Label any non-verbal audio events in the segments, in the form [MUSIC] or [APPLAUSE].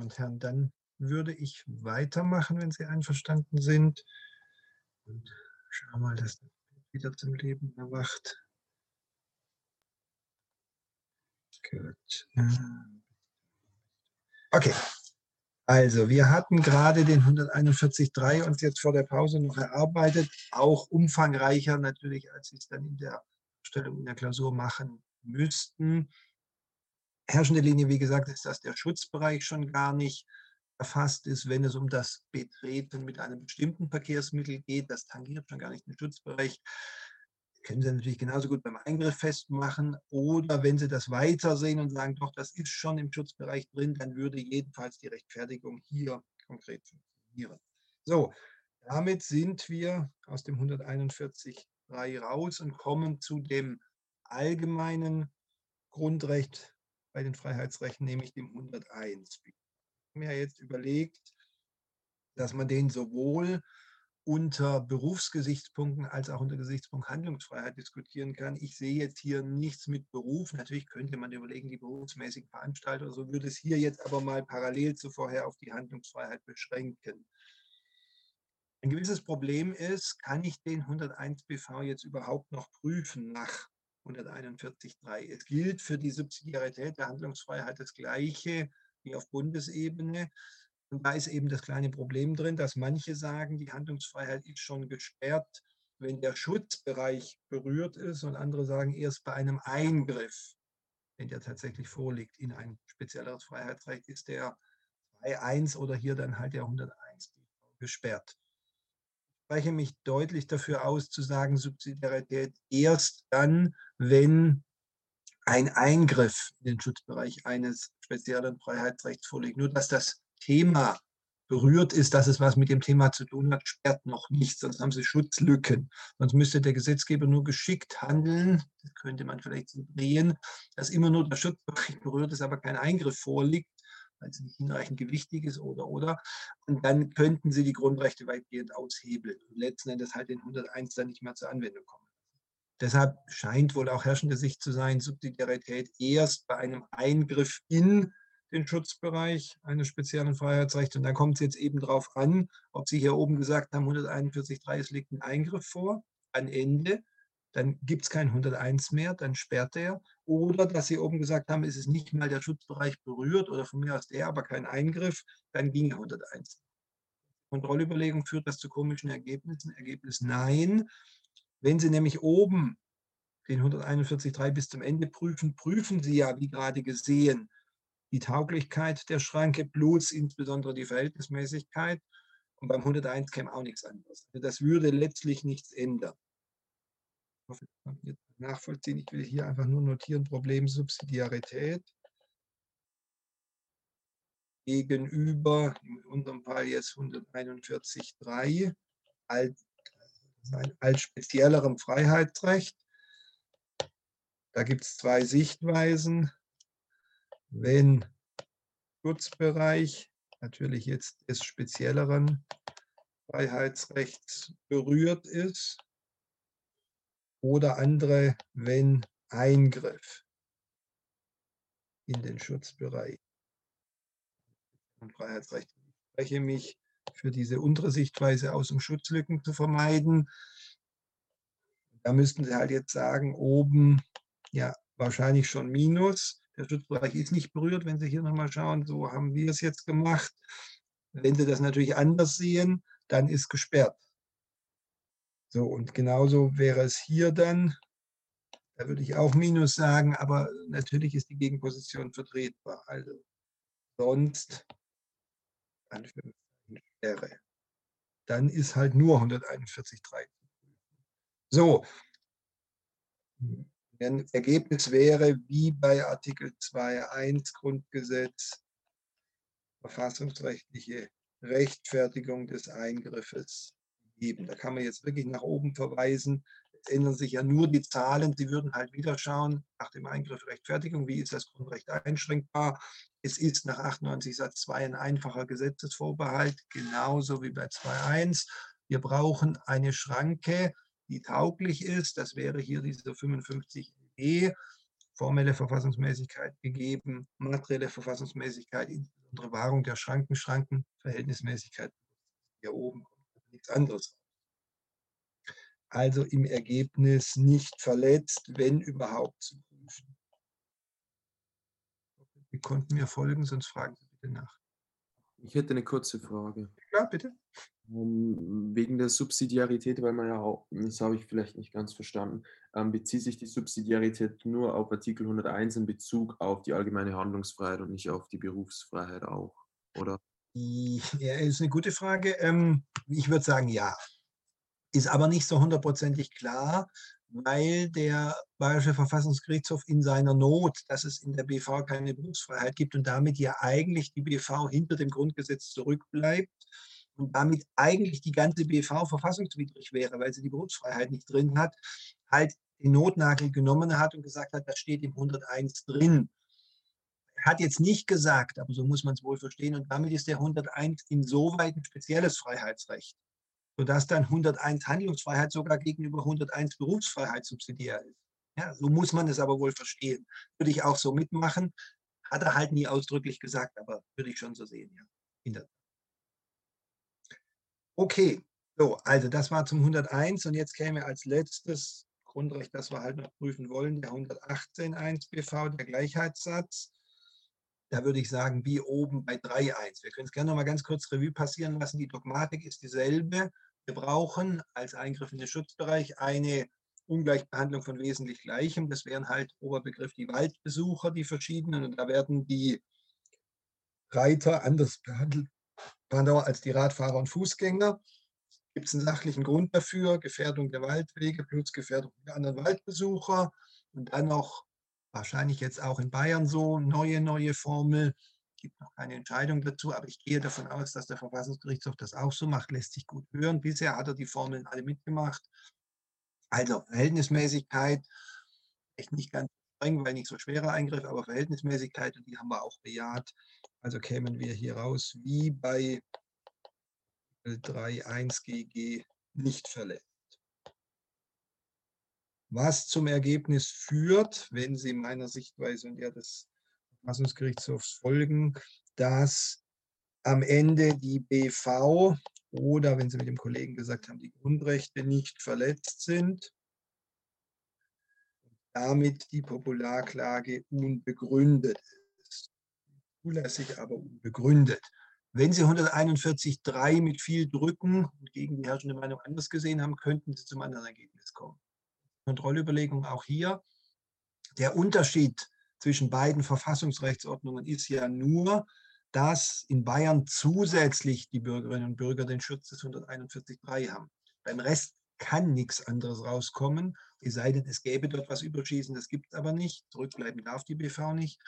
Und Herren, dann würde ich weitermachen, wenn Sie einverstanden sind. Und schau mal, dass das wieder zum Leben erwacht. Gut. Okay. Also, wir hatten gerade den 141.3 uns jetzt vor der Pause noch erarbeitet, auch umfangreicher natürlich, als Sie es dann in der Stellung in der Klausur machen müssten. Herrschende Linie, wie gesagt, ist, dass der Schutzbereich schon gar nicht erfasst ist, wenn es um das Betreten mit einem bestimmten Verkehrsmittel geht. Das tangiert schon gar nicht den Schutzbereich. Können Sie natürlich genauso gut beim Eingriff festmachen. Oder wenn Sie das weitersehen und sagen, doch, das ist schon im Schutzbereich drin, dann würde jedenfalls die Rechtfertigung hier konkret funktionieren. So, damit sind wir aus dem 141.3 raus und kommen zu dem allgemeinen Grundrecht bei den Freiheitsrechten, nämlich dem 101. Wir haben ja jetzt überlegt, dass man den sowohl unter Berufsgesichtspunkten als auch unter Gesichtspunkt Handlungsfreiheit diskutieren kann. Ich sehe jetzt hier nichts mit Beruf. Natürlich könnte man überlegen, die berufsmäßigen Veranstalter so würde es hier jetzt aber mal parallel zu vorher auf die Handlungsfreiheit beschränken. Ein gewisses Problem ist, kann ich den 101 BV jetzt überhaupt noch prüfen nach 141.3? Es gilt für die Subsidiarität der Handlungsfreiheit das Gleiche wie auf Bundesebene. Und da ist eben das kleine Problem drin, dass manche sagen, die Handlungsfreiheit ist schon gesperrt, wenn der Schutzbereich berührt ist und andere sagen erst bei einem Eingriff, wenn der tatsächlich vorliegt in ein spezielleres Freiheitsrecht, ist der 2.1 oder hier dann halt der 101 gesperrt. Ich spreche mich deutlich dafür aus, zu sagen, Subsidiarität erst dann, wenn ein Eingriff in den Schutzbereich eines speziellen Freiheitsrechts vorliegt. Nur dass das Thema berührt ist, dass es was mit dem Thema zu tun hat, sperrt noch nichts, sonst haben sie Schutzlücken. Sonst müsste der Gesetzgeber nur geschickt handeln, das könnte man vielleicht so drehen, dass immer nur der Schutzbereich berührt ist, aber kein Eingriff vorliegt, weil es nicht hinreichend gewichtig ist oder oder. Und dann könnten sie die Grundrechte weitgehend aushebeln und letzten Endes halt den 101 dann nicht mehr zur Anwendung kommen. Deshalb scheint wohl auch herrschende Sicht zu sein, Subsidiarität erst bei einem Eingriff in den Schutzbereich eines speziellen Freiheitsrechts. Und dann kommt es jetzt eben darauf an, ob Sie hier oben gesagt haben, 141.3, es liegt ein Eingriff vor, ein Ende, dann gibt es kein 101 mehr, dann sperrt er. Oder dass Sie oben gesagt haben, es ist nicht mal der Schutzbereich berührt oder von mir aus der, aber kein Eingriff, dann ging 101. Kontrollüberlegung führt das zu komischen Ergebnissen. Ergebnis nein. Wenn Sie nämlich oben den 141.3 bis zum Ende prüfen, prüfen Sie ja, wie gerade gesehen, die Tauglichkeit der Schranke plus insbesondere die Verhältnismäßigkeit. Und beim 101 käme auch nichts anderes. Also das würde letztlich nichts ändern. Ich hoffe, das kann jetzt nachvollziehen. Ich will hier einfach nur notieren, Problem Subsidiarität gegenüber, in unserem Fall jetzt 141.3, als, als speziellerem Freiheitsrecht. Da gibt es zwei Sichtweisen wenn Schutzbereich natürlich jetzt des spezielleren Freiheitsrechts berührt ist oder andere, wenn Eingriff in den Schutzbereich und Freiheitsrecht. Ich spreche mich für diese untere Sichtweise aus, um Schutzlücken zu vermeiden. Da müssten Sie halt jetzt sagen, oben ja wahrscheinlich schon Minus. Der Schutzbereich ist nicht berührt, wenn Sie hier nochmal schauen, so haben wir es jetzt gemacht. Wenn Sie das natürlich anders sehen, dann ist gesperrt. So, und genauso wäre es hier dann, da würde ich auch Minus sagen, aber natürlich ist die Gegenposition vertretbar. Also sonst Sperre. Dann ist halt nur 141.3. So, ein Ergebnis wäre wie bei Artikel 2.1 Grundgesetz verfassungsrechtliche Rechtfertigung des Eingriffes geben. Da kann man jetzt wirklich nach oben verweisen. Es ändern sich ja nur die Zahlen. Sie würden halt wieder schauen nach dem Eingriff Rechtfertigung, wie ist das Grundrecht einschränkbar. Es ist nach 98 Satz 2 ein einfacher Gesetzesvorbehalt, genauso wie bei 2.1. Wir brauchen eine Schranke, die tauglich ist. Das wäre hier diese 55e, formelle Verfassungsmäßigkeit gegeben, materielle Verfassungsmäßigkeit, Unsere Wahrung der Schranken, Schrankenverhältnismäßigkeit. Hier oben nichts anderes. Also im Ergebnis nicht verletzt, wenn überhaupt zu prüfen. Sie konnten mir folgen, sonst fragen Sie bitte nach. Ich hätte eine kurze Frage. Ja, bitte. Ähm, wegen der Subsidiarität, weil man ja auch, das habe ich vielleicht nicht ganz verstanden, ähm, bezieht sich die Subsidiarität nur auf Artikel 101 in Bezug auf die allgemeine Handlungsfreiheit und nicht auf die Berufsfreiheit auch, oder? Ja, ist eine gute Frage. Ähm, ich würde sagen, ja. Ist aber nicht so hundertprozentig klar, weil der Bayerische Verfassungsgerichtshof in seiner Not, dass es in der BV keine Berufsfreiheit gibt und damit ja eigentlich die BV hinter dem Grundgesetz zurückbleibt und damit eigentlich die ganze BV verfassungswidrig wäre, weil sie die Berufsfreiheit nicht drin hat, halt den Notnagel genommen hat und gesagt hat, das steht im 101 drin. Hat jetzt nicht gesagt, aber so muss man es wohl verstehen. Und damit ist der 101 insoweit ein spezielles Freiheitsrecht, sodass dann 101 Handlungsfreiheit sogar gegenüber 101 Berufsfreiheit subsidiär ist. Ja, so muss man es aber wohl verstehen. Würde ich auch so mitmachen. Hat er halt nie ausdrücklich gesagt, aber würde ich schon so sehen, ja. Okay, so, also das war zum 101 und jetzt käme als letztes Grundrecht, das wir halt noch prüfen wollen, der 118.1 BV, der Gleichheitssatz. Da würde ich sagen, wie oben bei 3.1. Wir können es gerne noch mal ganz kurz Revue passieren lassen. Die Dogmatik ist dieselbe. Wir brauchen als Eingriff in den Schutzbereich eine Ungleichbehandlung von wesentlich Gleichem. Das wären halt Oberbegriff die Waldbesucher, die verschiedenen. Und da werden die Reiter anders behandelt als die Radfahrer und Fußgänger. Gibt es einen sachlichen Grund dafür? Gefährdung der Waldwege plus Gefährdung der anderen Waldbesucher. Und dann noch, wahrscheinlich jetzt auch in Bayern so, neue, neue Formel. Gibt noch keine Entscheidung dazu, aber ich gehe davon aus, dass der Verfassungsgerichtshof das auch so macht. Lässt sich gut hören. Bisher hat er die Formeln alle mitgemacht. Also Verhältnismäßigkeit, echt nicht ganz streng, weil nicht so schwerer Eingriff, aber Verhältnismäßigkeit, und die haben wir auch bejaht. Also kämen wir hier raus wie bei 3.1 GG nicht verletzt. Was zum Ergebnis führt, wenn Sie meiner Sichtweise und der des Verfassungsgerichtshofs folgen, dass am Ende die BV oder, wenn Sie mit dem Kollegen gesagt haben, die Grundrechte nicht verletzt sind, damit die Popularklage unbegründet ist. Zulässig, aber unbegründet. Wenn Sie 141.3 mit viel drücken und gegen die herrschende Meinung anders gesehen haben, könnten Sie zum anderen Ergebnis kommen. Kontrollüberlegung auch hier. Der Unterschied zwischen beiden Verfassungsrechtsordnungen ist ja nur, dass in Bayern zusätzlich die Bürgerinnen und Bürger den Schutz des 141.3 haben. Beim Rest kann nichts anderes rauskommen, es sei denn, es gäbe dort was Überschießen, das gibt es aber nicht. Zurückbleiben darf die BV nicht.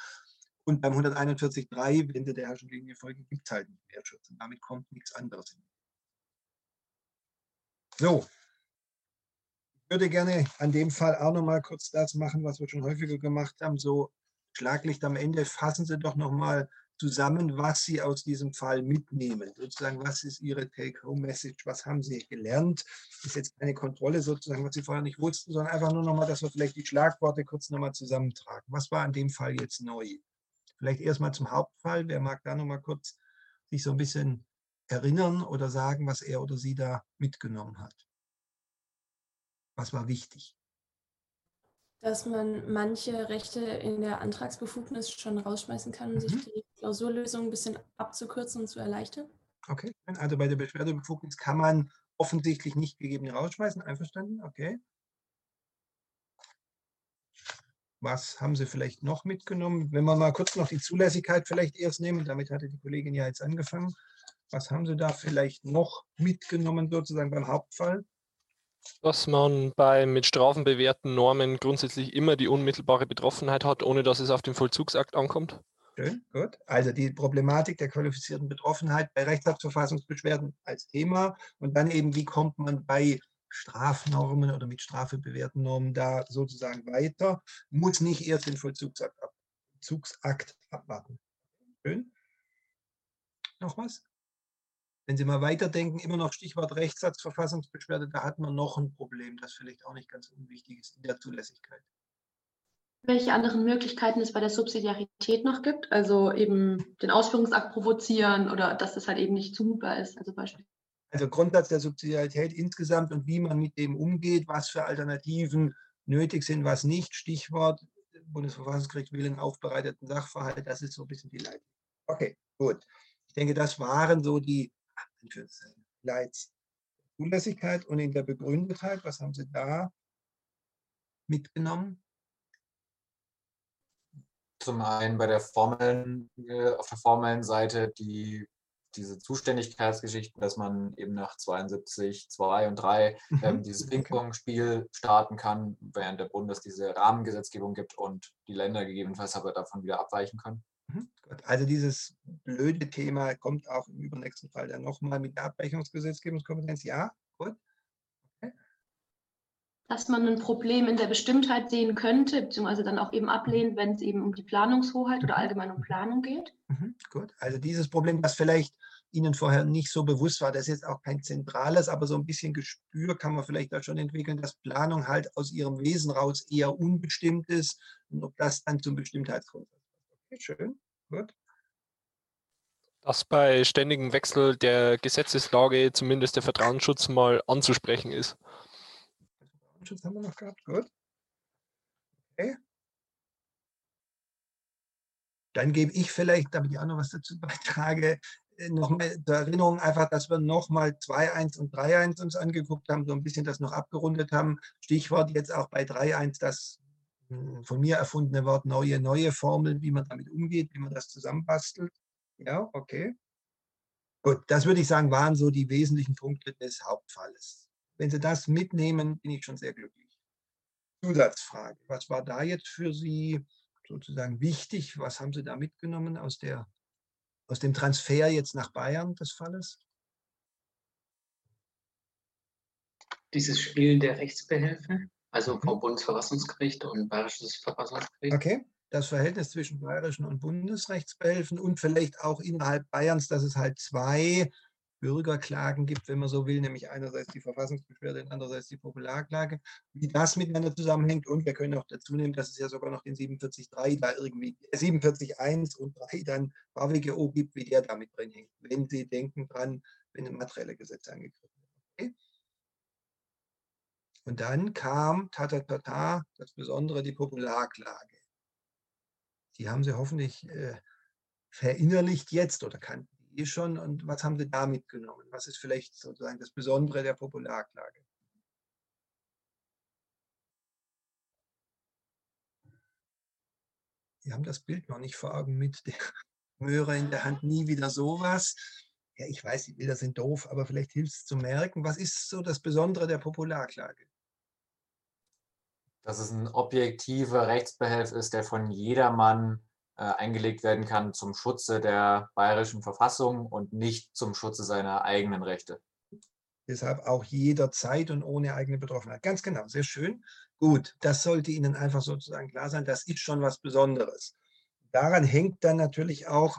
Und beim 141.3, wenn der herrschenden Linie folge, gibt es halt nicht mehr Schutz. Und damit kommt nichts anderes hin. So. Ich würde gerne an dem Fall auch noch mal kurz das machen, was wir schon häufiger gemacht haben. So Schlaglicht am Ende. Fassen Sie doch noch mal zusammen, was Sie aus diesem Fall mitnehmen. Sozusagen, was ist Ihre Take-Home-Message? Was haben Sie gelernt? Das ist jetzt keine Kontrolle sozusagen, was Sie vorher nicht wussten, sondern einfach nur noch mal, dass wir vielleicht die Schlagworte kurz noch mal zusammentragen. Was war in dem Fall jetzt neu? Vielleicht erstmal zum Hauptfall. Wer mag da noch mal kurz sich so ein bisschen erinnern oder sagen, was er oder sie da mitgenommen hat? Was war wichtig? Dass man manche Rechte in der Antragsbefugnis schon rausschmeißen kann, um mhm. sich die Klausurlösung ein bisschen abzukürzen und zu erleichtern. Okay, also bei der Beschwerdebefugnis kann man offensichtlich nicht gegeben rausschmeißen. Einverstanden? Okay. Was haben Sie vielleicht noch mitgenommen? Wenn wir mal kurz noch die Zulässigkeit vielleicht erst nehmen, damit hatte die Kollegin ja jetzt angefangen. Was haben Sie da vielleicht noch mitgenommen, sozusagen beim Hauptfall? Dass man bei mit Strafen bewährten Normen grundsätzlich immer die unmittelbare Betroffenheit hat, ohne dass es auf den Vollzugsakt ankommt. Schön, gut. Also die Problematik der qualifizierten Betroffenheit bei Rechtsverfassungsbeschwerden als Thema und dann eben, wie kommt man bei Strafnormen oder mit Strafe bewährten Normen da sozusagen weiter, muss nicht erst den Vollzugsakt, ab, Vollzugsakt abwarten. Schön. Noch was? Wenn Sie mal weiterdenken, immer noch Stichwort Rechtssatzverfassungsbeschwerde, da hat man noch ein Problem, das vielleicht auch nicht ganz unwichtig ist in der Zulässigkeit. welche anderen Möglichkeiten es bei der Subsidiarität noch gibt. Also eben den Ausführungsakt provozieren oder dass das halt eben nicht zumutbar ist. Also Beispiel. Also Grundsatz der Subsidiarität insgesamt und wie man mit dem umgeht, was für Alternativen nötig sind, was nicht. Stichwort Bundesverfassungsgericht will einen aufbereiteten Sachverhalt. Das ist so ein bisschen die Leitung. Okay, gut. Ich denke, das waren so die Leits Zulässigkeit und in der Begründetheit. Was haben Sie da mitgenommen? Zum einen bei der formellen, äh, auf der formellen Seite die diese Zuständigkeitsgeschichten, dass man eben nach 72, 2 und 3 mhm. ähm, dieses Ping-Pong-Spiel starten kann, während der Bundes diese Rahmengesetzgebung gibt und die Länder gegebenenfalls aber davon wieder abweichen können. Mhm. Also dieses blöde Thema kommt auch im übernächsten Fall dann nochmal mit der Abweichungsgesetzgebungskompetenz. Ja, gut. Okay. Dass man ein Problem in der Bestimmtheit sehen könnte, beziehungsweise dann auch eben ablehnt, wenn es eben um die Planungshoheit oder mhm. allgemein um Planung geht. Mhm, gut, also dieses Problem, das vielleicht Ihnen vorher nicht so bewusst war, das ist jetzt auch kein zentrales, aber so ein bisschen Gespür kann man vielleicht da schon entwickeln, dass Planung halt aus ihrem Wesen raus eher unbestimmt ist und ob das dann zum Bestimmtheitsgrundsatz passt. Okay, schön, gut. Dass bei ständigem Wechsel der Gesetzeslage zumindest der Vertrauensschutz mal anzusprechen ist. Vertrauensschutz haben wir noch gehabt, gut. Okay. Dann gebe ich vielleicht, damit ich auch noch was dazu beitrage, äh, noch mal zur Erinnerung einfach, dass wir nochmal 2.1 und 3.1 uns angeguckt haben, so ein bisschen das noch abgerundet haben. Stichwort jetzt auch bei 3.1 das hm, von mir erfundene Wort neue, neue Formeln, wie man damit umgeht, wie man das zusammenbastelt. Ja, okay. Gut, das würde ich sagen, waren so die wesentlichen Punkte des Hauptfalles. Wenn Sie das mitnehmen, bin ich schon sehr glücklich. Zusatzfrage. Was war da jetzt für Sie sozusagen wichtig? Was haben Sie da mitgenommen aus, der, aus dem Transfer jetzt nach Bayern des Falles? Dieses Spiel der Rechtsbehelfe, also vom mhm. Bundesverfassungsgericht und Bayerisches Verfassungsgericht. Okay, das Verhältnis zwischen bayerischen und Bundesrechtsbehelfen und vielleicht auch innerhalb Bayerns, dass es halt zwei Bürgerklagen gibt, wenn man so will, nämlich einerseits die Verfassungsbeschwerde und andererseits die Popularklage, wie das miteinander zusammenhängt. Und wir können auch dazu nehmen, dass es ja sogar noch den 47.3 da irgendwie, 47.1 und 3 dann BAWGO gibt, wie der damit drin hängt, wenn Sie denken dran, wenn ein materielle Gesetz angegriffen wird. Okay? Und dann kam tatatata, das Besondere, die Popularklage. Die haben Sie hoffentlich äh, verinnerlicht jetzt oder kannten eh schon und was haben Sie da mitgenommen? Was ist vielleicht sozusagen das Besondere der Popularklage? Sie haben das Bild noch nicht vor Augen mit der Möhre in der Hand, nie wieder sowas. Ja, ich weiß, die Bilder sind doof, aber vielleicht hilft es zu merken, was ist so das Besondere der Popularklage? Dass es ein objektiver Rechtsbehelf ist, der von jedermann äh, eingelegt werden kann zum Schutze der bayerischen Verfassung und nicht zum Schutze seiner eigenen Rechte. Deshalb auch jederzeit und ohne eigene Betroffenheit. Ganz genau, sehr schön. Gut, das sollte Ihnen einfach sozusagen klar sein, das ist schon was Besonderes. Daran hängt dann natürlich auch,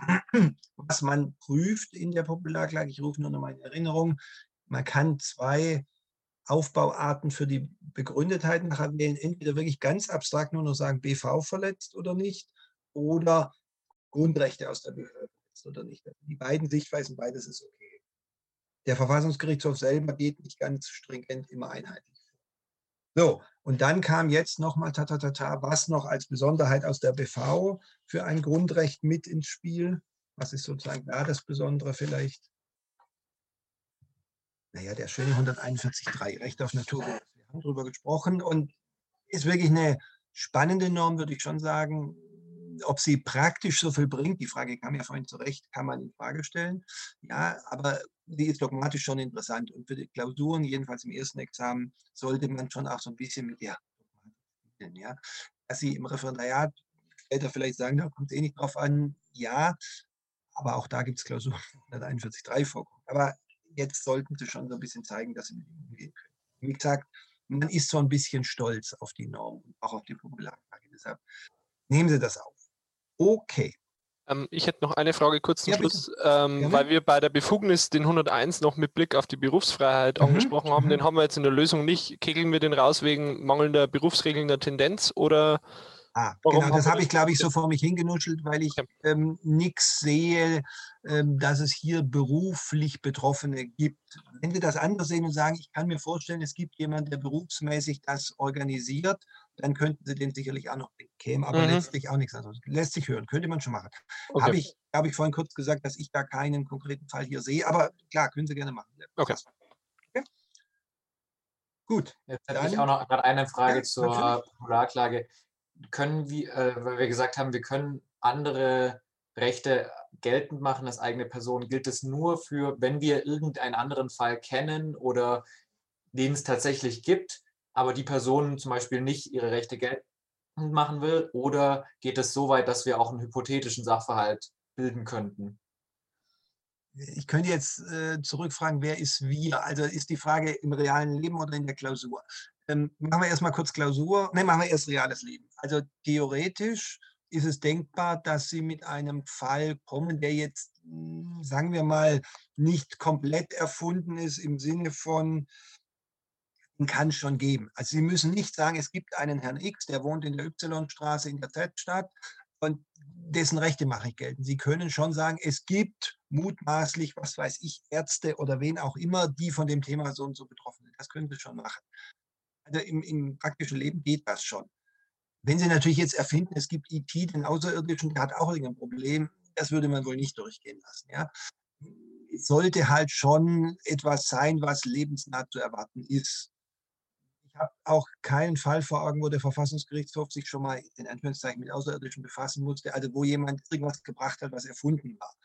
was man prüft in der Popularklage. Ich rufe nur noch mal in Erinnerung. Man kann zwei Aufbauarten für die Begründetheit nachher wählen. Entweder wirklich ganz abstrakt nur noch sagen, BV verletzt oder nicht oder Grundrechte aus der Behörde oder nicht. Also die beiden Sichtweisen, beides ist okay. Der Verfassungsgerichtshof selber geht nicht ganz stringent immer einheitlich. So, und dann kam jetzt nochmal tatatata, was noch als Besonderheit aus der BV für ein Grundrecht mit ins Spiel? Was ist sozusagen da das Besondere vielleicht? Naja, der schöne 141.3, Recht auf Natur. Wir haben darüber gesprochen und ist wirklich eine spannende Norm, würde ich schon sagen ob sie praktisch so viel bringt, die Frage kam ja vorhin zurecht, kann man in Frage stellen. Ja, aber sie ist dogmatisch schon interessant. Und für die Klausuren, jedenfalls im ersten Examen, sollte man schon auch so ein bisschen mit der spielen. Ja. Dass sie im Referendariat später vielleicht sagen, da kommt es eh nicht drauf an. Ja, aber auch da gibt es Klausuren 141.3 [LAUGHS] vorkommen. Aber jetzt sollten sie schon so ein bisschen zeigen, dass sie mit ihnen umgehen können. Wie gesagt, man ist so ein bisschen stolz auf die Norm und auch auf die Popularklage. Deshalb nehmen Sie das auf. Okay. Ähm, ich hätte noch eine Frage kurz zum ja, Schluss, ähm, weil wir bei der Befugnis den 101 noch mit Blick auf die Berufsfreiheit mhm. angesprochen haben. Mhm. Den haben wir jetzt in der Lösung nicht. Kegeln wir den raus wegen mangelnder berufsregelnder Tendenz oder Ah, genau, das habe ich, glaube ich, so vor mich hingenuschelt, weil ich Ja. ähm, nichts sehe, dass es hier beruflich Betroffene gibt. Wenn Sie das anders sehen und sagen, ich kann mir vorstellen, es gibt jemanden, der berufsmäßig das organisiert, dann könnten Sie den sicherlich auch noch kämen, aber Mhm. letztlich auch nichts anderes. Lässt sich hören, könnte man schon machen. Okay. Habe ich, glaube ich, vorhin kurz gesagt, dass ich da keinen konkreten Fall hier sehe, aber klar, können Sie gerne machen. Okay. okay. Gut. Jetzt hätte ich Dann- auch noch gerade eine Frage Ja, zur natürlich. Popularklage. Können wir, äh, weil wir gesagt haben, wir können andere Rechte geltend machen als eigene Person, gilt es nur für, wenn wir irgendeinen anderen Fall kennen oder den es tatsächlich gibt, aber die Person zum Beispiel nicht ihre Rechte geltend machen will, oder geht es so weit, dass wir auch einen hypothetischen Sachverhalt bilden könnten? Ich könnte jetzt äh, zurückfragen, wer ist wir? Also ist die Frage im realen Leben oder in der Klausur? Ähm, machen wir erstmal kurz Klausur. Nein, machen wir erst reales Leben. Also theoretisch ist es denkbar, dass Sie mit einem Fall kommen, der jetzt, mh, sagen wir mal, nicht komplett erfunden ist im Sinne von, kann es schon geben. Also Sie müssen nicht sagen, es gibt einen Herrn X, der wohnt in der Y-Straße in der Z-Stadt und dessen Rechte mache ich geltend. Sie können schon sagen, es gibt mutmaßlich, was weiß ich, Ärzte oder wen auch immer, die von dem Thema so und so betroffen sind. Das können Sie schon machen. Also im, im praktischen Leben geht das schon. Wenn Sie natürlich jetzt erfinden, es gibt IT, den Außerirdischen, der hat auch irgendein Problem, das würde man wohl nicht durchgehen lassen. Ja? Es sollte halt schon etwas sein, was lebensnah zu erwarten ist. Ich habe auch keinen Fall vor Augen, wo der Verfassungsgerichtshof sich schon mal in Anführungszeichen mit Außerirdischen befassen musste, also wo jemand irgendwas gebracht hat, was erfunden war.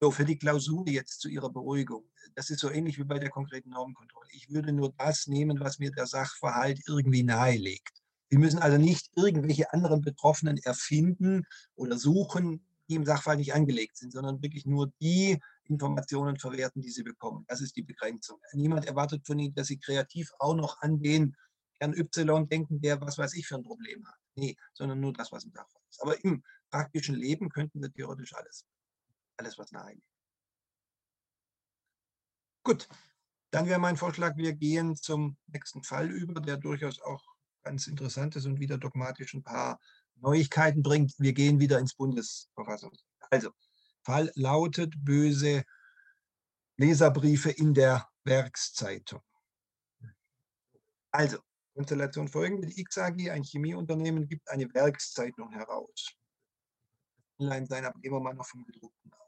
So, für die Klausur jetzt zu Ihrer Beruhigung. Das ist so ähnlich wie bei der konkreten Normenkontrolle. Ich würde nur das nehmen, was mir der Sachverhalt irgendwie nahelegt. Sie müssen also nicht irgendwelche anderen Betroffenen erfinden oder suchen, die im Sachverhalt nicht angelegt sind, sondern wirklich nur die Informationen verwerten, die sie bekommen. Das ist die Begrenzung. Niemand erwartet von Ihnen, dass Sie kreativ auch noch an den Herrn Y denken, der was weiß ich für ein Problem hat. Nee, sondern nur das, was im Sachverhalt ist. Aber im praktischen Leben könnten wir theoretisch alles, alles was nahe liegt. Gut, dann wäre mein Vorschlag, wir gehen zum nächsten Fall über, der durchaus auch ganz interessant ist und wieder dogmatisch ein paar Neuigkeiten bringt. Wir gehen wieder ins Bundesverfassungsrecht. Also, Fall lautet böse Leserbriefe in der Werkszeitung. Also, Konstellation folgende. Die X ein Chemieunternehmen, gibt eine Werkszeitung heraus. Online sein, aber gehen wir mal noch vom gedruckten aus.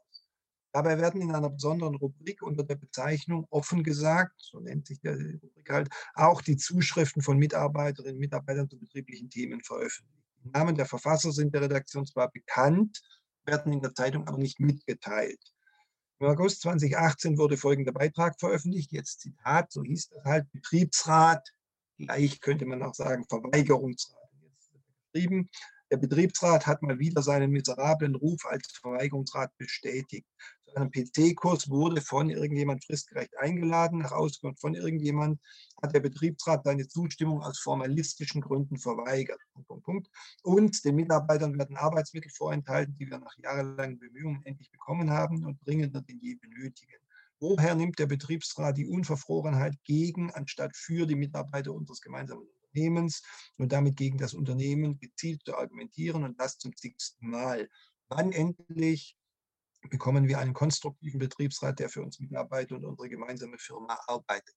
Dabei werden in einer besonderen Rubrik unter der Bezeichnung offen gesagt, so nennt sich der Rubrik halt, auch die Zuschriften von Mitarbeiterinnen und Mitarbeitern zu betrieblichen Themen veröffentlicht. Die Namen der Verfasser sind der Redaktion zwar bekannt, werden in der Zeitung aber nicht mitgeteilt. Im August 2018 wurde folgender Beitrag veröffentlicht, jetzt Zitat, so hieß das halt, Betriebsrat, gleich könnte man auch sagen Verweigerungsrat. Jetzt geschrieben, der Betriebsrat hat mal wieder seinen miserablen Ruf als Verweigerungsrat bestätigt. Zu einem PC-Kurs wurde von irgendjemand fristgerecht eingeladen. Nach Auskunft von irgendjemand hat der Betriebsrat seine Zustimmung aus formalistischen Gründen verweigert. Punkt, Punkt. Und den Mitarbeitern werden Arbeitsmittel vorenthalten, die wir nach jahrelangen Bemühungen endlich bekommen haben und dringender denn je benötigen. Woher nimmt der Betriebsrat die Unverfrorenheit gegen, anstatt für die Mitarbeiter unseres gemeinsamen Unternehmens und damit gegen das Unternehmen gezielt zu argumentieren und das zum zigsten Mal? Wann endlich bekommen wir einen konstruktiven Betriebsrat, der für uns Mitarbeiter und unsere gemeinsame Firma arbeitet?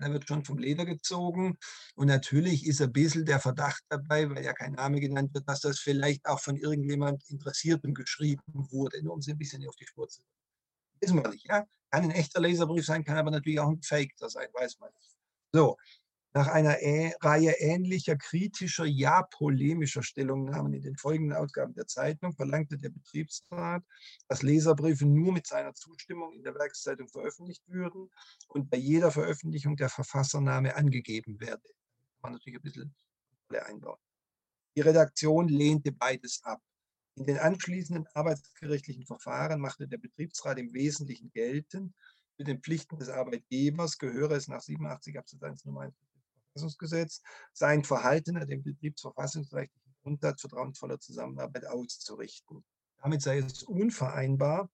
Da wird schon vom Leder gezogen. Und natürlich ist ein bisschen der Verdacht dabei, weil ja kein Name genannt wird, dass das vielleicht auch von irgendjemand Interessiertem geschrieben wurde, nur um sie ein bisschen auf die Spur zu bringen. Wissen wir nicht, ja? Kann ein echter Leserbrief sein, kann aber natürlich auch ein Fake sein, weiß man nicht. So, nach einer Ä Reihe ähnlicher kritischer, ja polemischer Stellungnahmen in den folgenden Ausgaben der Zeitung verlangte der Betriebsrat, dass Leserbriefe nur mit seiner Zustimmung in der Werkszeitung veröffentlicht würden und bei jeder Veröffentlichung der Verfassername angegeben werde. Man natürlich ein bisschen einbauen. Die Redaktion lehnte beides ab. In den anschließenden arbeitsgerichtlichen Verfahren machte der Betriebsrat im Wesentlichen geltend, zu den Pflichten des Arbeitgebers gehöre es nach 87 Absatz 1 Nummer 1 Verfassungsgesetz, sein Verhalten nach dem betriebsverfassungsrechtlichen Grundsatz vertrauensvoller Zusammenarbeit auszurichten. Damit sei es unvereinbar,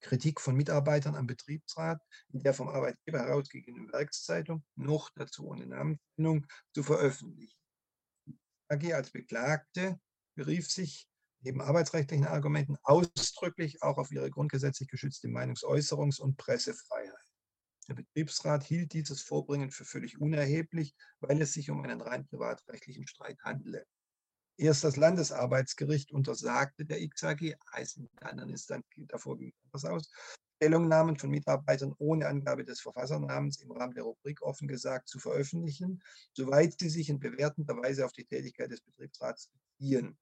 Kritik von Mitarbeitern am Betriebsrat in der vom Arbeitgeber herausgegebenen Werkszeitung, noch dazu ohne Namensnennung, zu veröffentlichen. AG als Beklagte berief sich neben arbeitsrechtlichen Argumenten ausdrücklich auch auf ihre grundgesetzlich geschützte Meinungsäußerungs- und Pressefreiheit. Der Betriebsrat hielt dieses Vorbringen für völlig unerheblich, weil es sich um einen rein privatrechtlichen Streit handele. Erst das Landesarbeitsgericht untersagte der XAG, der anderen Instanz geht davor ging anders aus, Stellungnahmen von Mitarbeitern ohne Angabe des Verfassernamens im Rahmen der Rubrik offen gesagt zu veröffentlichen, soweit sie sich in bewertender Weise auf die Tätigkeit des Betriebsrats beziehen.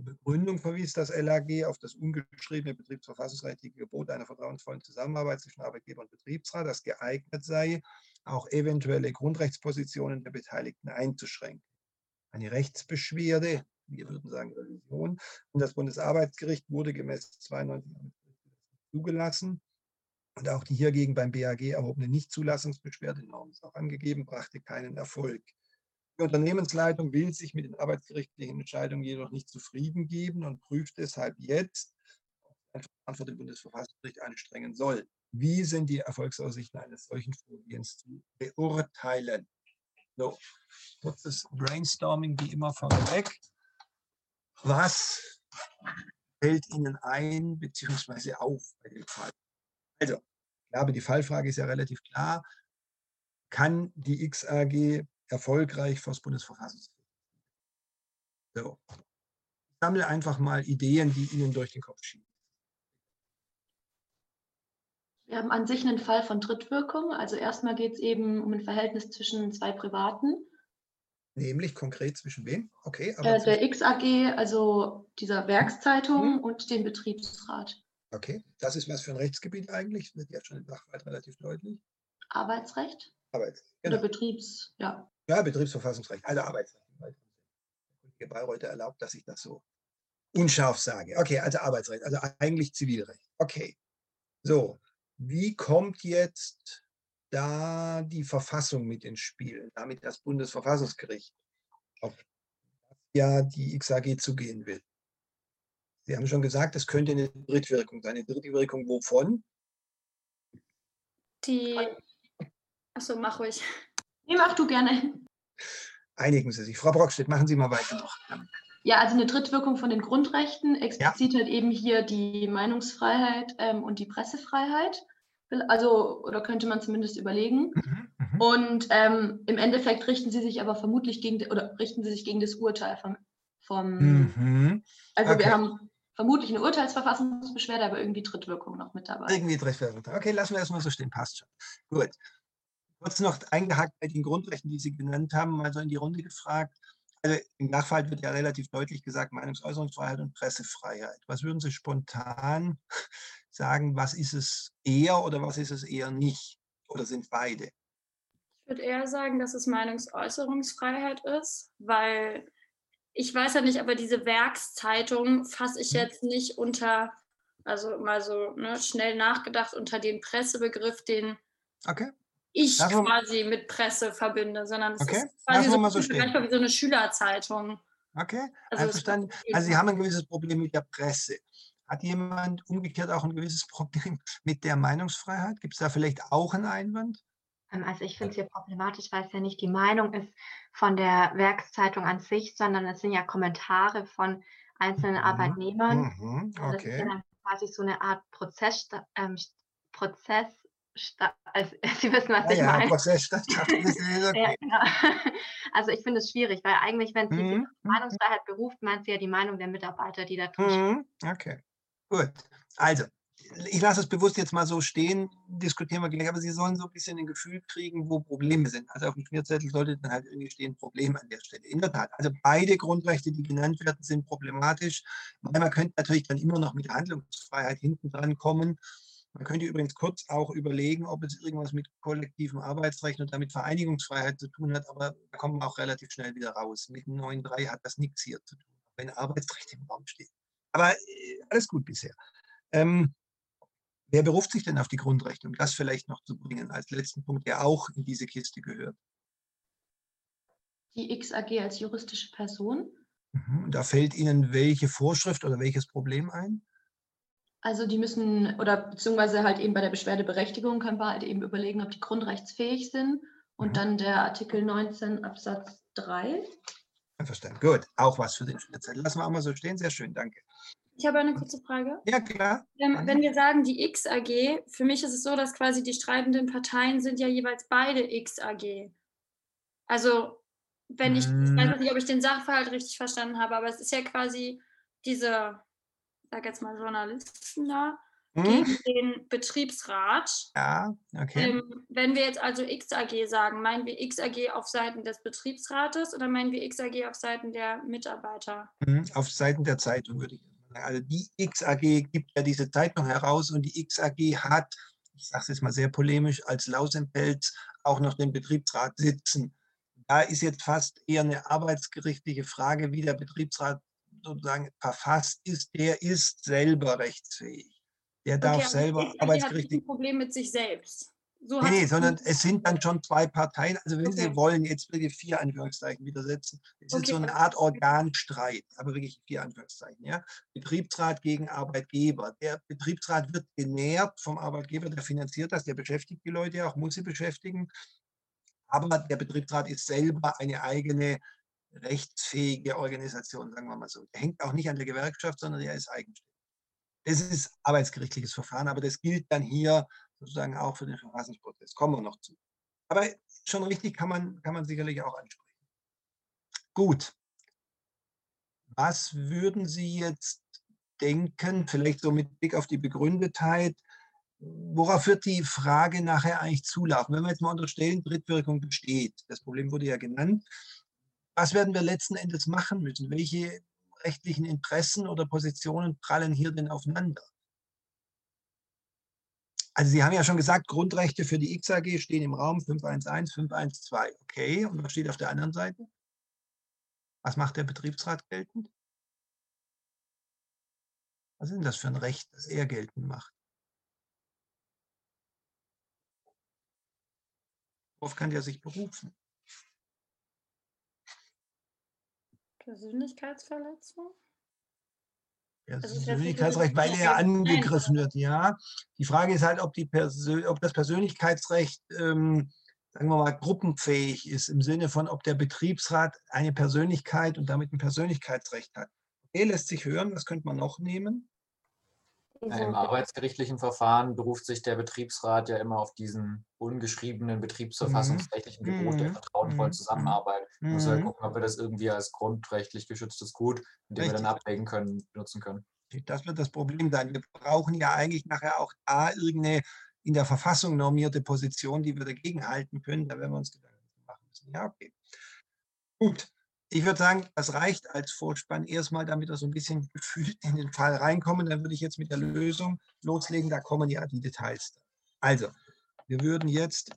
Zur Begründung verwies das LAG auf das ungeschriebene betriebsverfassungsrechtliche Gebot einer vertrauensvollen Zusammenarbeit zwischen Arbeitgeber und Betriebsrat, das geeignet sei, auch eventuelle Grundrechtspositionen der Beteiligten einzuschränken. Eine Rechtsbeschwerde, wir würden sagen Revision, und das Bundesarbeitsgericht wurde gemäß 92 zugelassen. Und auch die hiergegen beim BAG erhobene Nichtzulassungsbeschwerde, Norm ist auch angegeben, brachte keinen Erfolg. Die Unternehmensleitung will sich mit den arbeitsgerichtlichen Entscheidungen jedoch nicht zufrieden geben und prüft deshalb jetzt, ob ein Verfahren vor Bundesverfassungsgericht anstrengen soll. Wie sind die Erfolgsaussichten eines solchen Vorgehens zu beurteilen? So, kurzes Brainstorming wie immer vorweg. Was fällt Ihnen ein bzw. auf bei dem Fall? Also, ich glaube, die Fallfrage ist ja relativ klar. Kann die XAG erfolgreich vor das Bundesverfassungsgericht? So. Ich sammle einfach mal Ideen, die Ihnen durch den Kopf schieben. Wir haben an sich einen Fall von Drittwirkung. Also erstmal geht es eben um ein Verhältnis zwischen zwei Privaten. Nämlich konkret zwischen wem? Okay. Äh, der XAG, also dieser Werkszeitung Mhm. und dem Betriebsrat. Okay, das ist was für ein Rechtsgebiet eigentlich? Das wird ja schon im Sachverhalt relativ deutlich. Arbeitsrecht Arbeits. oder Genau. Betriebs, ja. Ja, Betriebsverfassungsrecht, also Arbeitsrecht. Der Kollege Bayreuther erlaubt, dass ich das so unscharf sage. Okay, also Arbeitsrecht, also eigentlich Zivilrecht. Okay. So, wie kommt jetzt da die Verfassung mit ins Spiel, damit das Bundesverfassungsgericht, auf ja die XAG zugehen will? Sie haben schon gesagt, es könnte eine Drittwirkung sein. Eine Drittwirkung wovon? Die. Achso, mach ruhig. Nee, mach du gerne. Einigen Sie sich. Frau Brockstedt, machen Sie mal weiter noch. Ja, also eine Drittwirkung von den Grundrechten, explizit halt eben hier die Meinungsfreiheit ähm, und die Pressefreiheit. Also, oder könnte man zumindest überlegen. Mhm, mhm. Und ähm, im Endeffekt richten sie sich aber vermutlich gegen, oder richten sie sich gegen das Urteil vom, vom Mhm. also okay. wir haben vermutlich eine Urteilsverfassungsbeschwerde, aber irgendwie Drittwirkung noch mit dabei. Irgendwie Drittwirkung. Okay, lassen wir das mal so stehen, passt schon. Gut. Kurz noch eingehakt bei den Grundrechten, die Sie genannt haben, mal so in die Runde gefragt. Also im Sachverhalt wird ja relativ deutlich gesagt, Meinungsäußerungsfreiheit und Pressefreiheit. Was würden Sie spontan [LAUGHS] sagen, was ist es eher oder was ist es eher nicht? Oder sind beide? Ich würde eher sagen, dass es Meinungsäußerungsfreiheit ist, weil ich weiß ja nicht, aber diese Werkszeitung fasse ich Mhm. jetzt nicht unter, also mal so ne, schnell nachgedacht, unter den Pressebegriff, den Okay, ich wir- quasi mit Presse verbinde, sondern es Okay, ist quasi so, mal so manchmal wie so eine Schülerzeitung. okay, Also passiert Also Sie haben ein gewisses Problem mit der Presse. Hat jemand umgekehrt auch ein gewisses Problem [LAUGHS] mit der Meinungsfreiheit? Gibt es da vielleicht auch einen Einwand? Ähm, Also ich finde es hier problematisch, weil es ja nicht die Meinung ist von der Werkszeitung an sich, sondern es sind ja Kommentare von einzelnen Mhm. Arbeitnehmern. Mhm, Und das ist ja okay. dann quasi so eine Art Prozess, ähm, Prozess, also, [LAUGHS] Sie wissen, was Ja, ich ja, meine. Prozess ist Ja, [LAUGHS] genau. [LAUGHS] Also ich finde es schwierig, weil eigentlich, wenn sie Mhm, auf Meinungsfreiheit beruft, meint sie ja die Meinung der Mitarbeiter, die da drin mhm, Okay, gut. Also, ich lasse es bewusst jetzt mal so stehen, diskutieren wir gleich, aber Sie sollen so ein bisschen ein Gefühl kriegen, wo Probleme sind. Also auf dem Schmierzettel sollte dann halt irgendwie stehen, Problem an der Stelle. In der Tat, also beide Grundrechte, die genannt werden, sind problematisch, weil man könnte natürlich dann immer noch mit der Handlungsfreiheit hinten dran kommen. Man könnte übrigens kurz auch überlegen, ob es irgendwas mit kollektivem Arbeitsrecht und damit Vereinigungsfreiheit zu tun hat, aber da kommen wir auch relativ schnell wieder raus. Mit dem 9.3 hat das nichts hier zu tun, wenn Arbeitsrecht im Raum steht. Aber äh, alles gut bisher. Ähm, wer beruft sich denn auf die Grundrechte, um das vielleicht noch zu bringen, als letzten Punkt, der auch in diese Kiste gehört? Die XAG als juristische Person. Mhm. Und da fällt Ihnen welche Vorschrift oder welches Problem ein? Also die müssen, oder beziehungsweise halt eben bei der Beschwerdeberechtigung können wir halt eben überlegen, ob die grundrechtsfähig sind. Und Mhm. dann der Artikel 19 Absatz 3. Einverstanden. Gut, auch was für den Schnittzettel. Lassen wir auch mal so stehen. Sehr schön, danke. Ich habe eine kurze Frage. Ja, klar. Ähm, wenn wir sagen die X-AG, für mich ist es so, dass quasi die streitenden Parteien sind ja jeweils beide X-AG. Also, wenn ich, ich weiß nicht, ob ich den Sachverhalt richtig verstanden habe, aber es ist ja quasi diese, sag jetzt mal Journalisten da, Hm? gegen den Betriebsrat. Ja, okay. Ähm, wenn wir jetzt also XAG sagen, meinen wir XAG auf Seiten des Betriebsrates oder meinen wir XAG auf Seiten der Mitarbeiter? Mhm, Auf Seiten der Zeitung würde ich sagen. Also die XAG gibt ja diese Zeitung heraus und die XAG hat, ich sage es jetzt mal sehr polemisch, als Lausenpelz auch noch den Betriebsrat sitzen. Da ist jetzt fast eher eine arbeitsgerichtliche Frage, wie der Betriebsrat sozusagen verfasst ist. Der ist selber rechtsfähig. Der darf Okay, aber selber XAG hat arbeitsgerichtlich ein Problem mit sich selbst. So Nee, sondern es sind dann schon zwei Parteien. Also wenn Sie Okay. wollen, jetzt ich vier Anführungszeichen widersetzen. Es ist Okay, so eine Art. Organstreit, aber wirklich vier Anführungszeichen. Ja? Betriebsrat gegen Arbeitgeber. Der Betriebsrat wird genährt vom Arbeitgeber, der finanziert das, der beschäftigt die Leute auch, muss sie beschäftigen. Aber der Betriebsrat ist selber eine eigene rechtsfähige Organisation, sagen wir mal so. Der hängt auch nicht an der Gewerkschaft, sondern der ist eigenständig. Das ist arbeitsgerichtliches Verfahren, aber das gilt dann hier sozusagen auch für den Verfassungsprozess. Kommen wir noch zu. Aber schon richtig kann man, kann man sicherlich auch ansprechen. Gut. Was würden Sie jetzt denken, vielleicht so mit Blick auf die Begründetheit, worauf wird die Frage nachher eigentlich zulaufen? Wenn wir jetzt mal unterstellen, Drittwirkung besteht, das Problem wurde ja genannt, was werden wir letzten Endes machen müssen? Welche rechtlichen Interessen oder Positionen prallen hier denn aufeinander? Also Sie haben ja schon gesagt, Grundrechte für die XAG stehen im Raum 511, 512. Okay, und was steht auf der anderen Seite? Was macht der Betriebsrat geltend? Was ist denn das für ein Recht, das er geltend macht? Worauf kann der sich berufen? Persönlichkeitsverletzung? Das Also das nicht Persönlichkeitsrecht, weil er angegriffen wird, ja. Die Frage ist halt, ob, die Persö ob das Persönlichkeitsrecht, ähm, sagen wir mal, gruppenfähig ist, im Sinne von, ob der Betriebsrat eine Persönlichkeit und damit ein Persönlichkeitsrecht hat. Okay, lässt sich hören, was könnte man noch nehmen? Im arbeitsgerichtlichen Verfahren beruft sich der Betriebsrat ja immer auf diesen ungeschriebenen betriebsverfassungsrechtlichen Gebot der Mhm. vertrauensvollen Mhm. Zusammenarbeit. Man muss halt Mhm. gucken, ob wir das irgendwie als grundrechtlich geschütztes Gut, mit dem wir dann abwägen können, nutzen können. Das wird das Problem sein. Wir brauchen ja eigentlich nachher auch da irgendeine in der Verfassung normierte Position, die wir dagegen halten können. Da werden wir uns Gedanken machen müssen. Ja, okay. Gut. Ich würde sagen, das reicht als Vorspann erstmal, damit wir so ein bisschen gefühlt [LAUGHS] in den Fall reinkommen. Dann würde ich jetzt mit der Lösung loslegen. Da kommen ja die Details. Also, wir würden jetzt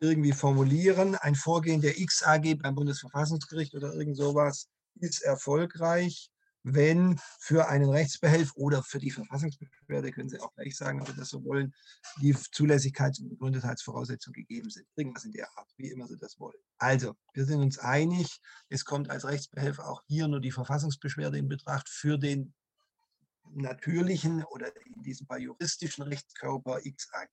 irgendwie formulieren, ein Vorgehen der XAG beim Bundesverfassungsgericht oder irgend sowas ist erfolgreich, wenn für einen Rechtsbehelf oder für die Verfassungsbeschwerde, können Sie auch gleich sagen, ob Sie das so wollen, die Zulässigkeits- und Begründetheitsvoraussetzungen gegeben sind. Irgendwas in der Art, wie immer Sie das wollen. Also, wir sind uns einig, es kommt als Rechtsbehelf auch hier nur die Verfassungsbeschwerde in Betracht für den natürlichen oder in diesem Fall juristischen Rechtskörper XAG.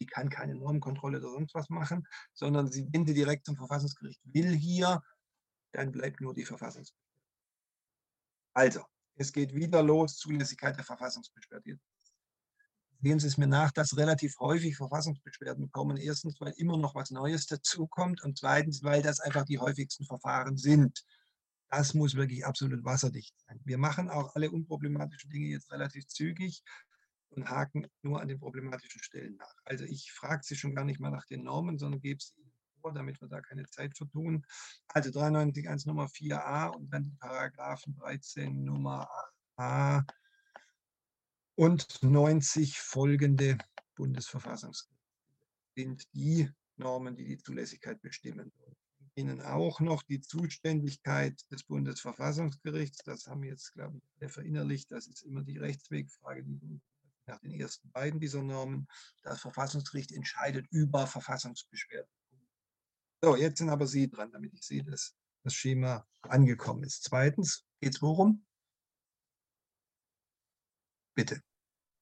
Die kann keine Normkontrolle oder sonst was machen, sondern sie, wenn sie direkt zum Verfassungsgericht will hier, dann bleibt nur die Verfassungsbeschwerde. Also, es geht wieder los, Zulässigkeit der Verfassungsbeschwerde. Sehen Sie es mir nach, dass relativ häufig Verfassungsbeschwerden kommen. Erstens, weil immer noch was Neues dazukommt und zweitens, weil das einfach die häufigsten Verfahren sind. Das muss wirklich absolut wasserdicht sein. Wir machen auch alle unproblematischen Dinge jetzt relativ zügig und haken nur an den problematischen Stellen nach. Also ich frage Sie schon gar nicht mal nach den Normen, sondern gebe Ihnen vor, damit wir da keine Zeit vertun. Also 93.1 Nummer 4a und dann die Paragraphen 13 Nummer 8a und 90 folgende Bundesverfassungsgesetze sind die Normen, die die Zulässigkeit bestimmen. Ihnen auch noch die Zuständigkeit des Bundesverfassungsgerichts. Das haben wir jetzt, glaube ich, alle verinnerlicht. Das ist immer die Rechtswegfrage nach den ersten beiden dieser Normen. Das Verfassungsgericht entscheidet über Verfassungsbeschwerden. So, jetzt sind aber Sie dran, damit ich sehe, dass das Schema angekommen ist. Zweitens geht es worum? Bitte.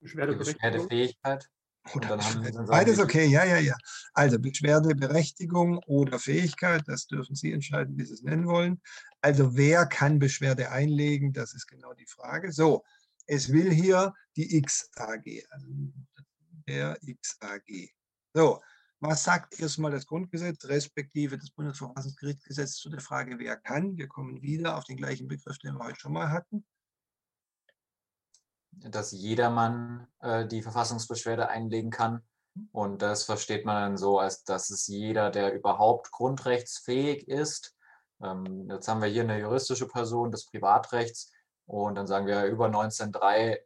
Beschwerdefähigkeit. Oder Beides okay, ja, ja, ja. Also Beschwerdeberechtigung oder Fähigkeit, das dürfen Sie entscheiden, wie Sie es nennen wollen. Also wer kann Beschwerde einlegen, das ist genau die Frage. So, es will hier die XAG, also der XAG. So, was sagt erstmal das Grundgesetz, respektive das Bundesverfassungsgerichtsgesetz zu der Frage, wer kann? Wir kommen wieder auf den gleichen Begriff, den wir heute schon mal hatten. dass jedermann äh, die Verfassungsbeschwerde einlegen kann. Und das versteht man dann so, als dass es jeder, der überhaupt grundrechtsfähig ist. Ähm, jetzt haben wir hier eine juristische Person des Privatrechts und dann sagen wir über 19.3 k-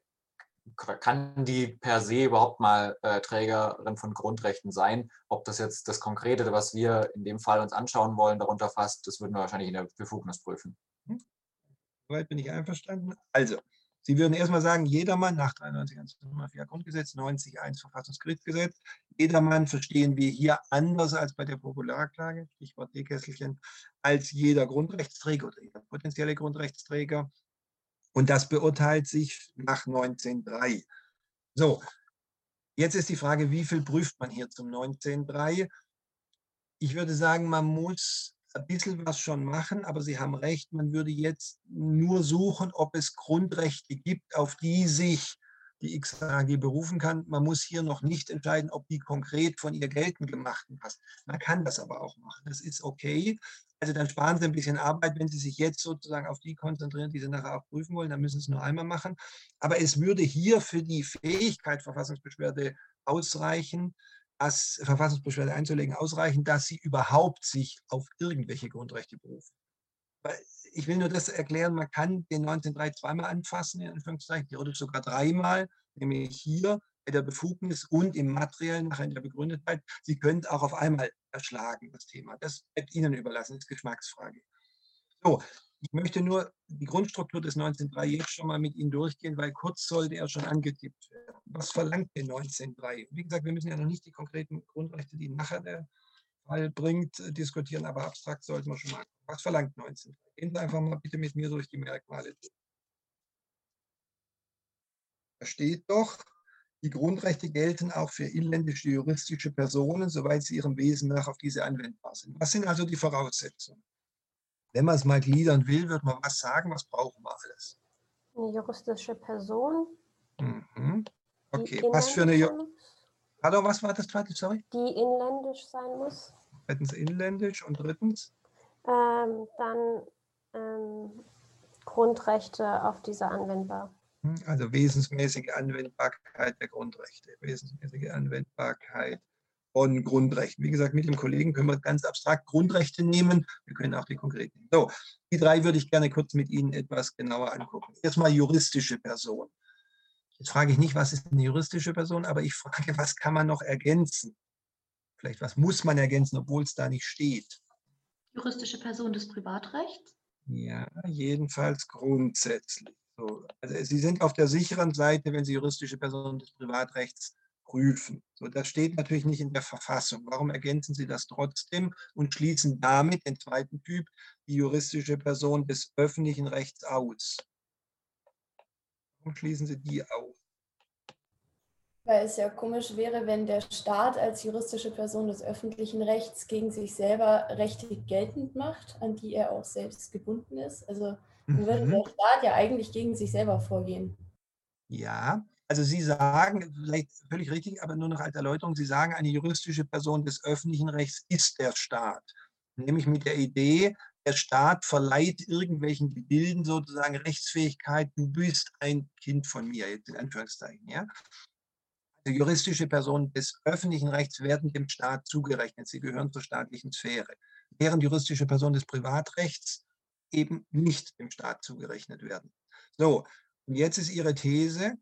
kann die per se überhaupt mal äh, Trägerin von Grundrechten sein. Ob das jetzt das Konkrete, was wir in dem Fall uns anschauen wollen, darunter fasst, das würden wir wahrscheinlich in der Befugnis prüfen. Soweit bin ich einverstanden. Also, Sie würden erstmal sagen, jedermann nach 93 Nummer 4 Grundgesetz, 90 1 Verfassungsgerichtsgesetz, jedermann verstehen wir hier anders als bei der Popularklage, Stichwort Teekesselchen, als jeder Grundrechtsträger oder jeder potenzielle Grundrechtsträger. Und das beurteilt sich nach 19.3. So, jetzt ist die Frage, wie viel prüft man hier zum 19.3? Ich würde sagen, man muss ein bisschen was schon machen, aber Sie haben recht, man würde jetzt nur suchen, ob es Grundrechte gibt, auf die sich die XAG berufen kann. Man muss hier noch nicht entscheiden, ob die konkret von ihr geltend gemacht werden. Man kann das aber auch machen. Das ist okay. Also dann sparen Sie ein bisschen Arbeit, wenn Sie sich jetzt sozusagen auf die konzentrieren, die Sie nachher auch prüfen wollen, dann müssen Sie es nur einmal machen. Aber es würde hier für die Fähigkeit Verfassungsbeschwerde ausreichen, als Verfassungsbeschwerde einzulegen, ausreichen, dass sie überhaupt sich auf irgendwelche Grundrechte berufen. Ich will nur das erklären, man kann den 19.3 zweimal anfassen, in Anführungszeichen, theoretisch sogar dreimal, nämlich hier bei der Befugnis und im Materiellen, nachher in der Begründetheit. Sie können auch auf einmal erschlagen, das Thema. Das bleibt Ihnen überlassen, das ist Geschmacksfrage. So, ich möchte nur die Grundstruktur des 19.3 jetzt schon mal mit Ihnen durchgehen, weil kurz sollte er schon angetippt werden. Was verlangt der 19.3? Wie gesagt, wir müssen ja noch nicht die konkreten Grundrechte, die nachher der Fall bringt, äh, diskutieren, aber abstrakt sollten wir schon mal. Was verlangt 19.3? Gehen Sie einfach mal bitte mit mir durch die Merkmale. Da steht doch, die Grundrechte gelten auch für inländische juristische Personen, soweit sie ihrem Wesen nach auf diese anwendbar sind. Was sind also die Voraussetzungen? Wenn man es mal gliedern will, wird man was sagen, was brauchen wir alles? Eine juristische Person, Mhm. Okay, was für eine. Ju- Pardon, was war das zweite? Sorry. die inländisch sein muss. Zweitens inländisch und drittens. Ähm, dann ähm, Grundrechte auf diese anwendbar. Hm, Also wesensmäßige Anwendbarkeit der Grundrechte, wesensmäßige Anwendbarkeit von Grundrechten. Wie gesagt, mit dem Kollegen können wir ganz abstrakt Grundrechte nehmen. Wir können auch die konkreten nehmen. So, die drei würde ich gerne kurz mit Ihnen etwas genauer angucken. Erstmal juristische Person. Jetzt frage ich nicht, was ist eine juristische Person, aber ich frage, was kann man noch ergänzen? Vielleicht, was muss man ergänzen, obwohl es da nicht steht? Juristische Person des Privatrechts. Ja, jedenfalls grundsätzlich. So, also Sie sind auf der sicheren Seite, wenn Sie juristische Personen des Privatrechts prüfen. So, das steht natürlich nicht in der Verfassung. Warum ergänzen Sie das trotzdem und schließen damit den zweiten Typ, die juristische Person des öffentlichen Rechts aus? Warum schließen Sie die aus? Weil es ja komisch wäre, wenn der Staat als juristische Person des öffentlichen Rechts gegen sich selber Rechte geltend macht, an die er auch selbst gebunden ist. Also dann würde Mhm. der Staat ja eigentlich gegen sich selber vorgehen. Ja, also Sie sagen, vielleicht völlig richtig, aber nur noch als Erläuterung, Sie sagen, eine juristische Person des öffentlichen Rechts ist der Staat. Nämlich mit der Idee, der Staat verleiht irgendwelchen Gebilden sozusagen Rechtsfähigkeit, du bist ein Kind von mir, jetzt in Anführungszeichen. Ja? Juristische Personen des öffentlichen Rechts werden dem Staat zugerechnet, sie gehören zur staatlichen Sphäre. Während juristische Personen des Privatrechts eben nicht dem Staat zugerechnet werden. So, und jetzt ist Ihre These,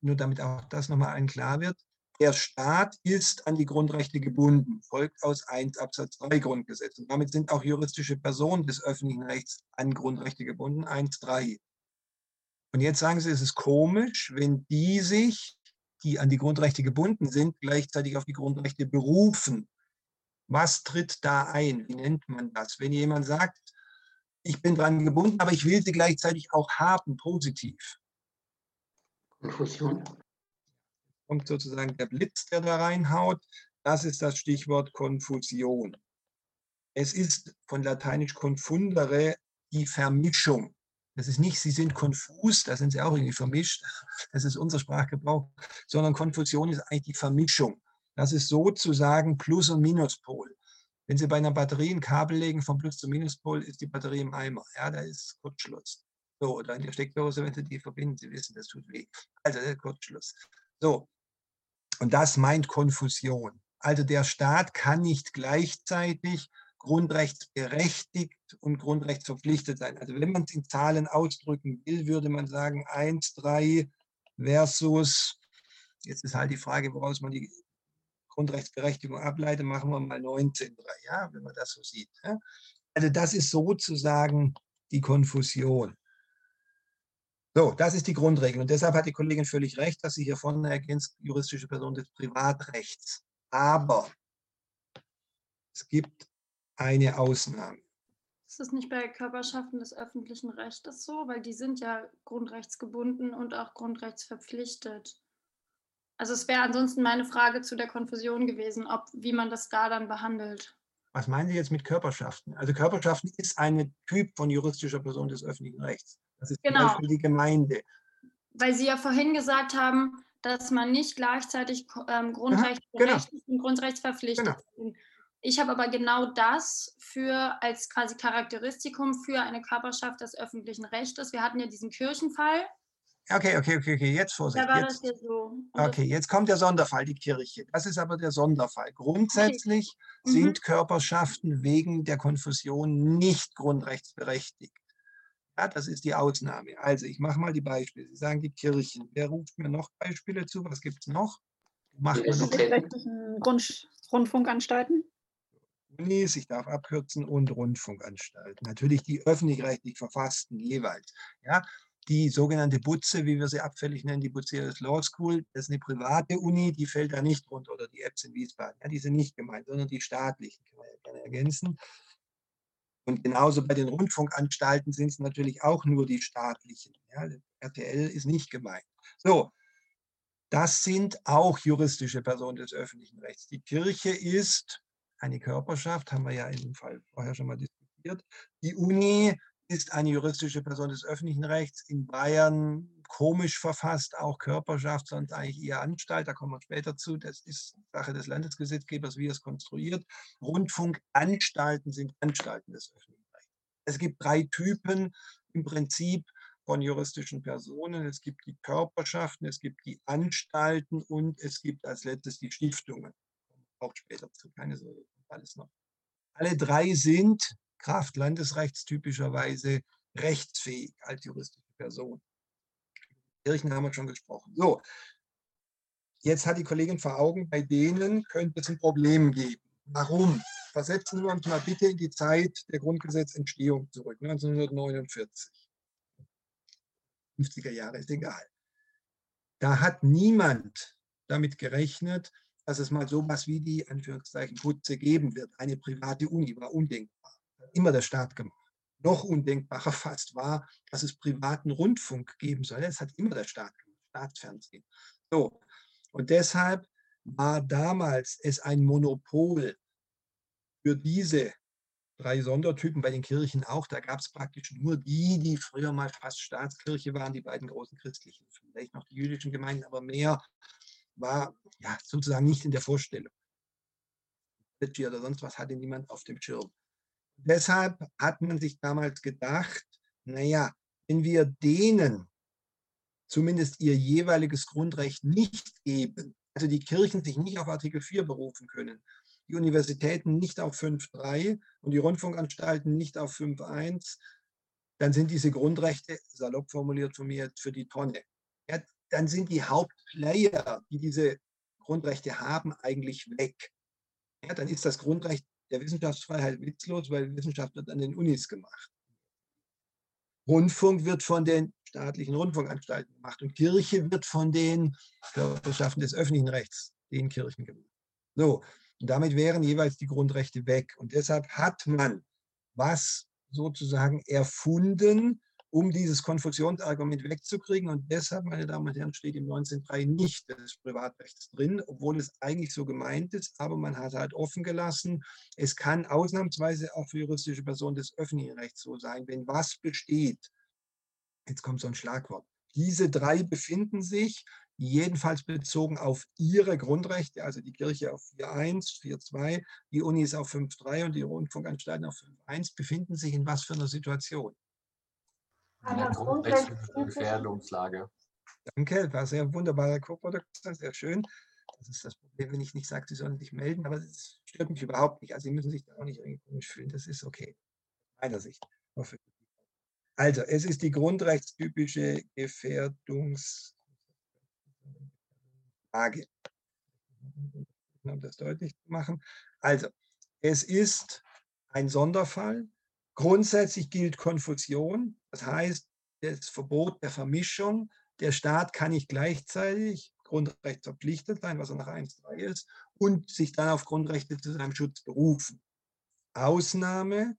nur damit auch das nochmal allen klar wird, der Staat ist an die Grundrechte gebunden, folgt aus 1 Absatz 3 Grundgesetz. Und damit sind auch juristische Personen des öffentlichen Rechts an Grundrechte gebunden, 1.3. Und jetzt sagen Sie, es ist komisch, wenn die sich, die an die Grundrechte gebunden sind, gleichzeitig auf die Grundrechte berufen. Was tritt da ein? Wie nennt man das? Wenn jemand sagt, ich bin dran gebunden, aber ich will sie gleichzeitig auch haben, positiv. Konfusion. kommt sozusagen der Blitz, der da reinhaut. Das ist das Stichwort Konfusion. Es ist von lateinisch confundere die Vermischung. Das ist nicht, sie sind konfus, da sind sie auch irgendwie vermischt. Das ist unser Sprachgebrauch, sondern Konfusion ist eigentlich die Vermischung. Das ist sozusagen Plus- und Minuspol. Wenn Sie bei einer Batterie ein Kabel legen vom Plus- zum Minuspol, ist die Batterie im Eimer. Ja, da ist Kurzschluss. So, oder in der Steckdose, wenn Sie die verbinden, Sie wissen, das tut weh. Also der Kurzschluss. So, und das meint Konfusion. Also der Staat kann nicht gleichzeitig grundrechtsberechtigt und grundrechtsverpflichtet sein. Also wenn man es in Zahlen ausdrücken will, würde man sagen 1, 3 versus, jetzt ist halt die Frage, woraus man die Grundrechtsberechtigung ableitet, machen wir mal 19, 3, ja, wenn man das so sieht. Ja. Also das ist sozusagen die Konfusion. So, das ist die Grundregel. Und deshalb hat die Kollegin völlig recht, dass sie hier vorne ergänzt, juristische Person des Privatrechts. Aber es gibt eine Ausnahme. Ist das nicht bei Körperschaften des öffentlichen Rechtes so? Weil die sind ja grundrechtsgebunden und auch grundrechtsverpflichtet. Also es wäre ansonsten meine Frage zu der Konfusion gewesen, ob wie man das da dann behandelt. Was meinen Sie jetzt mit Körperschaften? Also Körperschaften ist ein Typ von juristischer Person des öffentlichen Rechts. Das ist Genau. zum Beispiel die Gemeinde. Weil Sie ja vorhin gesagt haben, dass man nicht gleichzeitig ähm, genau. grundrechtsberechtigt und grundrechtsverpflichtet Genau. sind. Ich habe aber genau das für als quasi Charakteristikum für eine Körperschaft des öffentlichen Rechtes. Wir hatten ja diesen Kirchenfall. Okay, okay, okay, okay, jetzt Vorsicht. Da war Jetzt, das ja so. Und okay, jetzt kommt der Sonderfall, die Kirche. Das ist aber der Sonderfall. Grundsätzlich Mhm. sind Körperschaften wegen der Konfusion nicht grundrechtsberechtigt. Ja, das ist die Ausnahme. Also ich mache mal die Beispiele. Sie sagen die Kirchen. Wer ruft mir noch Beispiele zu? Was gibt es noch? Macht man noch Öffentlichen Grund Rundfunkanstalten. Unis, ich darf abkürzen, und Rundfunkanstalten. Natürlich die öffentlich-rechtlich verfassten jeweils. Ja, die sogenannte Butze, wie wir sie abfällig nennen, die Bucerius Law School, das ist eine private Uni, die fällt da nicht runter, oder die EBS in Wiesbaden. Ja, die sind nicht gemeint, sondern die staatlichen, kann man ja gerne ergänzen. Und genauso bei den Rundfunkanstalten sind es natürlich auch nur die staatlichen. Ja, RTL ist nicht gemeint. So, das sind auch juristische Personen des öffentlichen Rechts. Die Kirche ist eine Körperschaft, haben wir ja in dem Fall vorher schon mal diskutiert. Die Uni ist eine juristische Person des öffentlichen Rechts. In Bayern komisch verfasst, auch Körperschaft, sonst eigentlich eher Anstalt, da kommen wir später zu. Das ist Sache des Landesgesetzgebers, wie er es konstruiert. Rundfunkanstalten sind Anstalten des öffentlichen Rechts. Es gibt drei Typen im Prinzip von juristischen Personen. Es gibt die Körperschaften, es gibt die Anstalten und es gibt als letztes die Stiftungen. Auch später zu, keine Sorge, alles noch. Alle drei sind Kraft Landesrechts typischerweise rechtsfähig als juristische Person. Kirchen haben wir schon gesprochen. So, jetzt hat die Kollegin vor Augen, bei denen könnte es ein Problem geben. Warum? Versetzen wir uns mal bitte in die Zeit der Grundgesetzentstehung zurück, 1949. 50er Jahre, ist egal. Da hat niemand damit gerechnet, dass es mal sowas wie die Anführungszeichen Putze geben wird. Eine private Uni war undenkbar. Immer der Staat gemacht. Noch undenkbarer [LAUGHS] fast war, dass es privaten Rundfunk geben soll. Das hat immer der Staat gemacht, Staatsfernsehen. So, und deshalb war damals es ein Monopol für diese drei Sondertypen bei den Kirchen auch. Da gab es praktisch nur die, die früher mal fast Staatskirche waren, die beiden großen christlichen, vielleicht noch die jüdischen Gemeinden, aber mehr war ja sozusagen nicht in der Vorstellung. Oder sonst was hatte niemand auf dem Schirm. Deshalb hat man sich damals gedacht, naja, wenn wir denen zumindest ihr jeweiliges Grundrecht nicht geben, also die Kirchen sich nicht auf Artikel 4 berufen können, die Universitäten nicht auf 5.3 und die Rundfunkanstalten nicht auf 5.1, dann sind diese Grundrechte, salopp formuliert von mir, für die Tonne. Dann sind die Hauptplayer, die diese Grundrechte haben, eigentlich weg. Ja, dann ist das Grundrecht der Wissenschaftsfreiheit witzlos, weil Wissenschaft wird an den Unis gemacht. Rundfunk wird von den staatlichen Rundfunkanstalten gemacht und Kirche wird von den Körperschaften des öffentlichen Rechts, den Kirchen gemacht. So, und damit wären jeweils die Grundrechte weg. Und deshalb hat man was sozusagen erfunden, um dieses Konfusionsargument wegzukriegen. Und deshalb, meine Damen und Herren, steht im 19.3 nicht des Privatrechts drin, obwohl es eigentlich so gemeint ist, aber man hat halt offen gelassen. Es kann ausnahmsweise auch für juristische Personen des öffentlichen Rechts so sein, wenn was besteht. Jetzt kommt so ein Schlagwort. Diese drei befinden sich jedenfalls bezogen auf ihre Grundrechte, also die Kirche auf 4.1, 4.2, die Unis auf 5.3 und die Rundfunkanstalten auf 5.1, befinden sich in was für einer Situation? Eine grundrechtliche Gefährdungslage. Danke, war sehr wunderbarer Co-Produkt, sehr schön. Das ist das Problem, wenn ich nicht sage, Sie sollen sich melden, aber das stört mich überhaupt nicht. Also Sie müssen sich da auch nicht irgendwie komisch fühlen, das ist okay. Meiner Sicht. Also, es ist die grundrechtstypische Gefährdungslage. Um das deutlich zu machen. Also, es ist ein Sonderfall. Grundsätzlich gilt Konfusion. Das heißt, das Verbot der Vermischung, der Staat kann nicht gleichzeitig Grundrecht verpflichtet sein, was er nach 1.3 ist, und sich dann auf Grundrechte zu seinem Schutz berufen. Ausnahme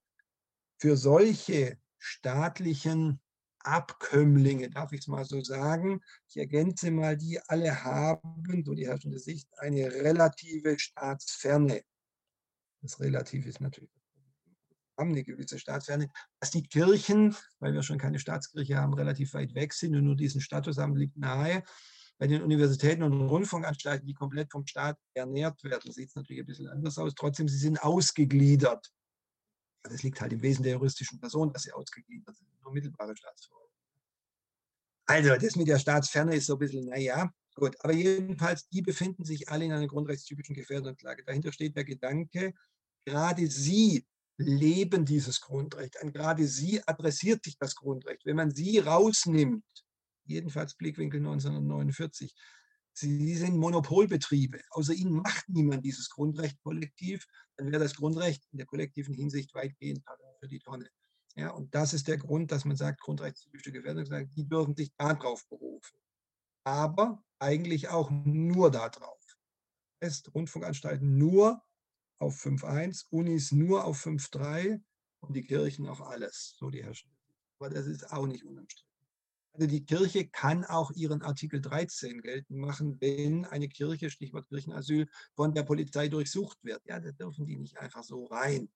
für solche staatlichen Abkömmlinge, darf ich es mal so sagen. Ich ergänze mal, die alle haben, so die herrschende Sicht, eine relative Staatsferne. Das Relativ ist natürlich haben eine gewisse Staatsferne, dass die Kirchen, weil wir schon keine Staatskirche haben, relativ weit weg sind und nur diesen Status haben, liegt nahe. Bei den Universitäten und Rundfunkanstalten, die komplett vom Staat ernährt werden, sieht es natürlich ein bisschen anders aus. Trotzdem, sie sind ausgegliedert. Das liegt halt im Wesen der juristischen Person, dass sie ausgegliedert sind, nur mittelbare Staatsverwaltung. Also, das mit der Staatsferne ist so ein bisschen, naja, gut. Aber jedenfalls, die befinden sich alle in einer grundrechtstypischen Gefährdungslage. Dahinter steht der Gedanke, gerade sie leben dieses Grundrecht. An gerade sie adressiert sich das Grundrecht. Wenn man sie rausnimmt, jedenfalls Blickwinkel 1949, sie sind Monopolbetriebe. Außer ihnen macht niemand dieses Grundrecht kollektiv. Dann wäre das Grundrecht in der kollektiven Hinsicht weitgehend für die Tonne. Ja, und das ist der Grund, dass man sagt, grundrechtstypische Gefährdung, die dürfen sich darauf berufen. Aber eigentlich auch nur darauf. Rundfunkanstalten nur auf 5.1, Unis nur auf 5.3 und die Kirchen auf alles, so die Herrscher. Aber das ist auch nicht unumstritten. Also die Kirche kann auch ihren Artikel 13 geltend machen, wenn eine Kirche, Stichwort Kirchenasyl, von der Polizei durchsucht wird. Ja, da dürfen die nicht einfach so rein.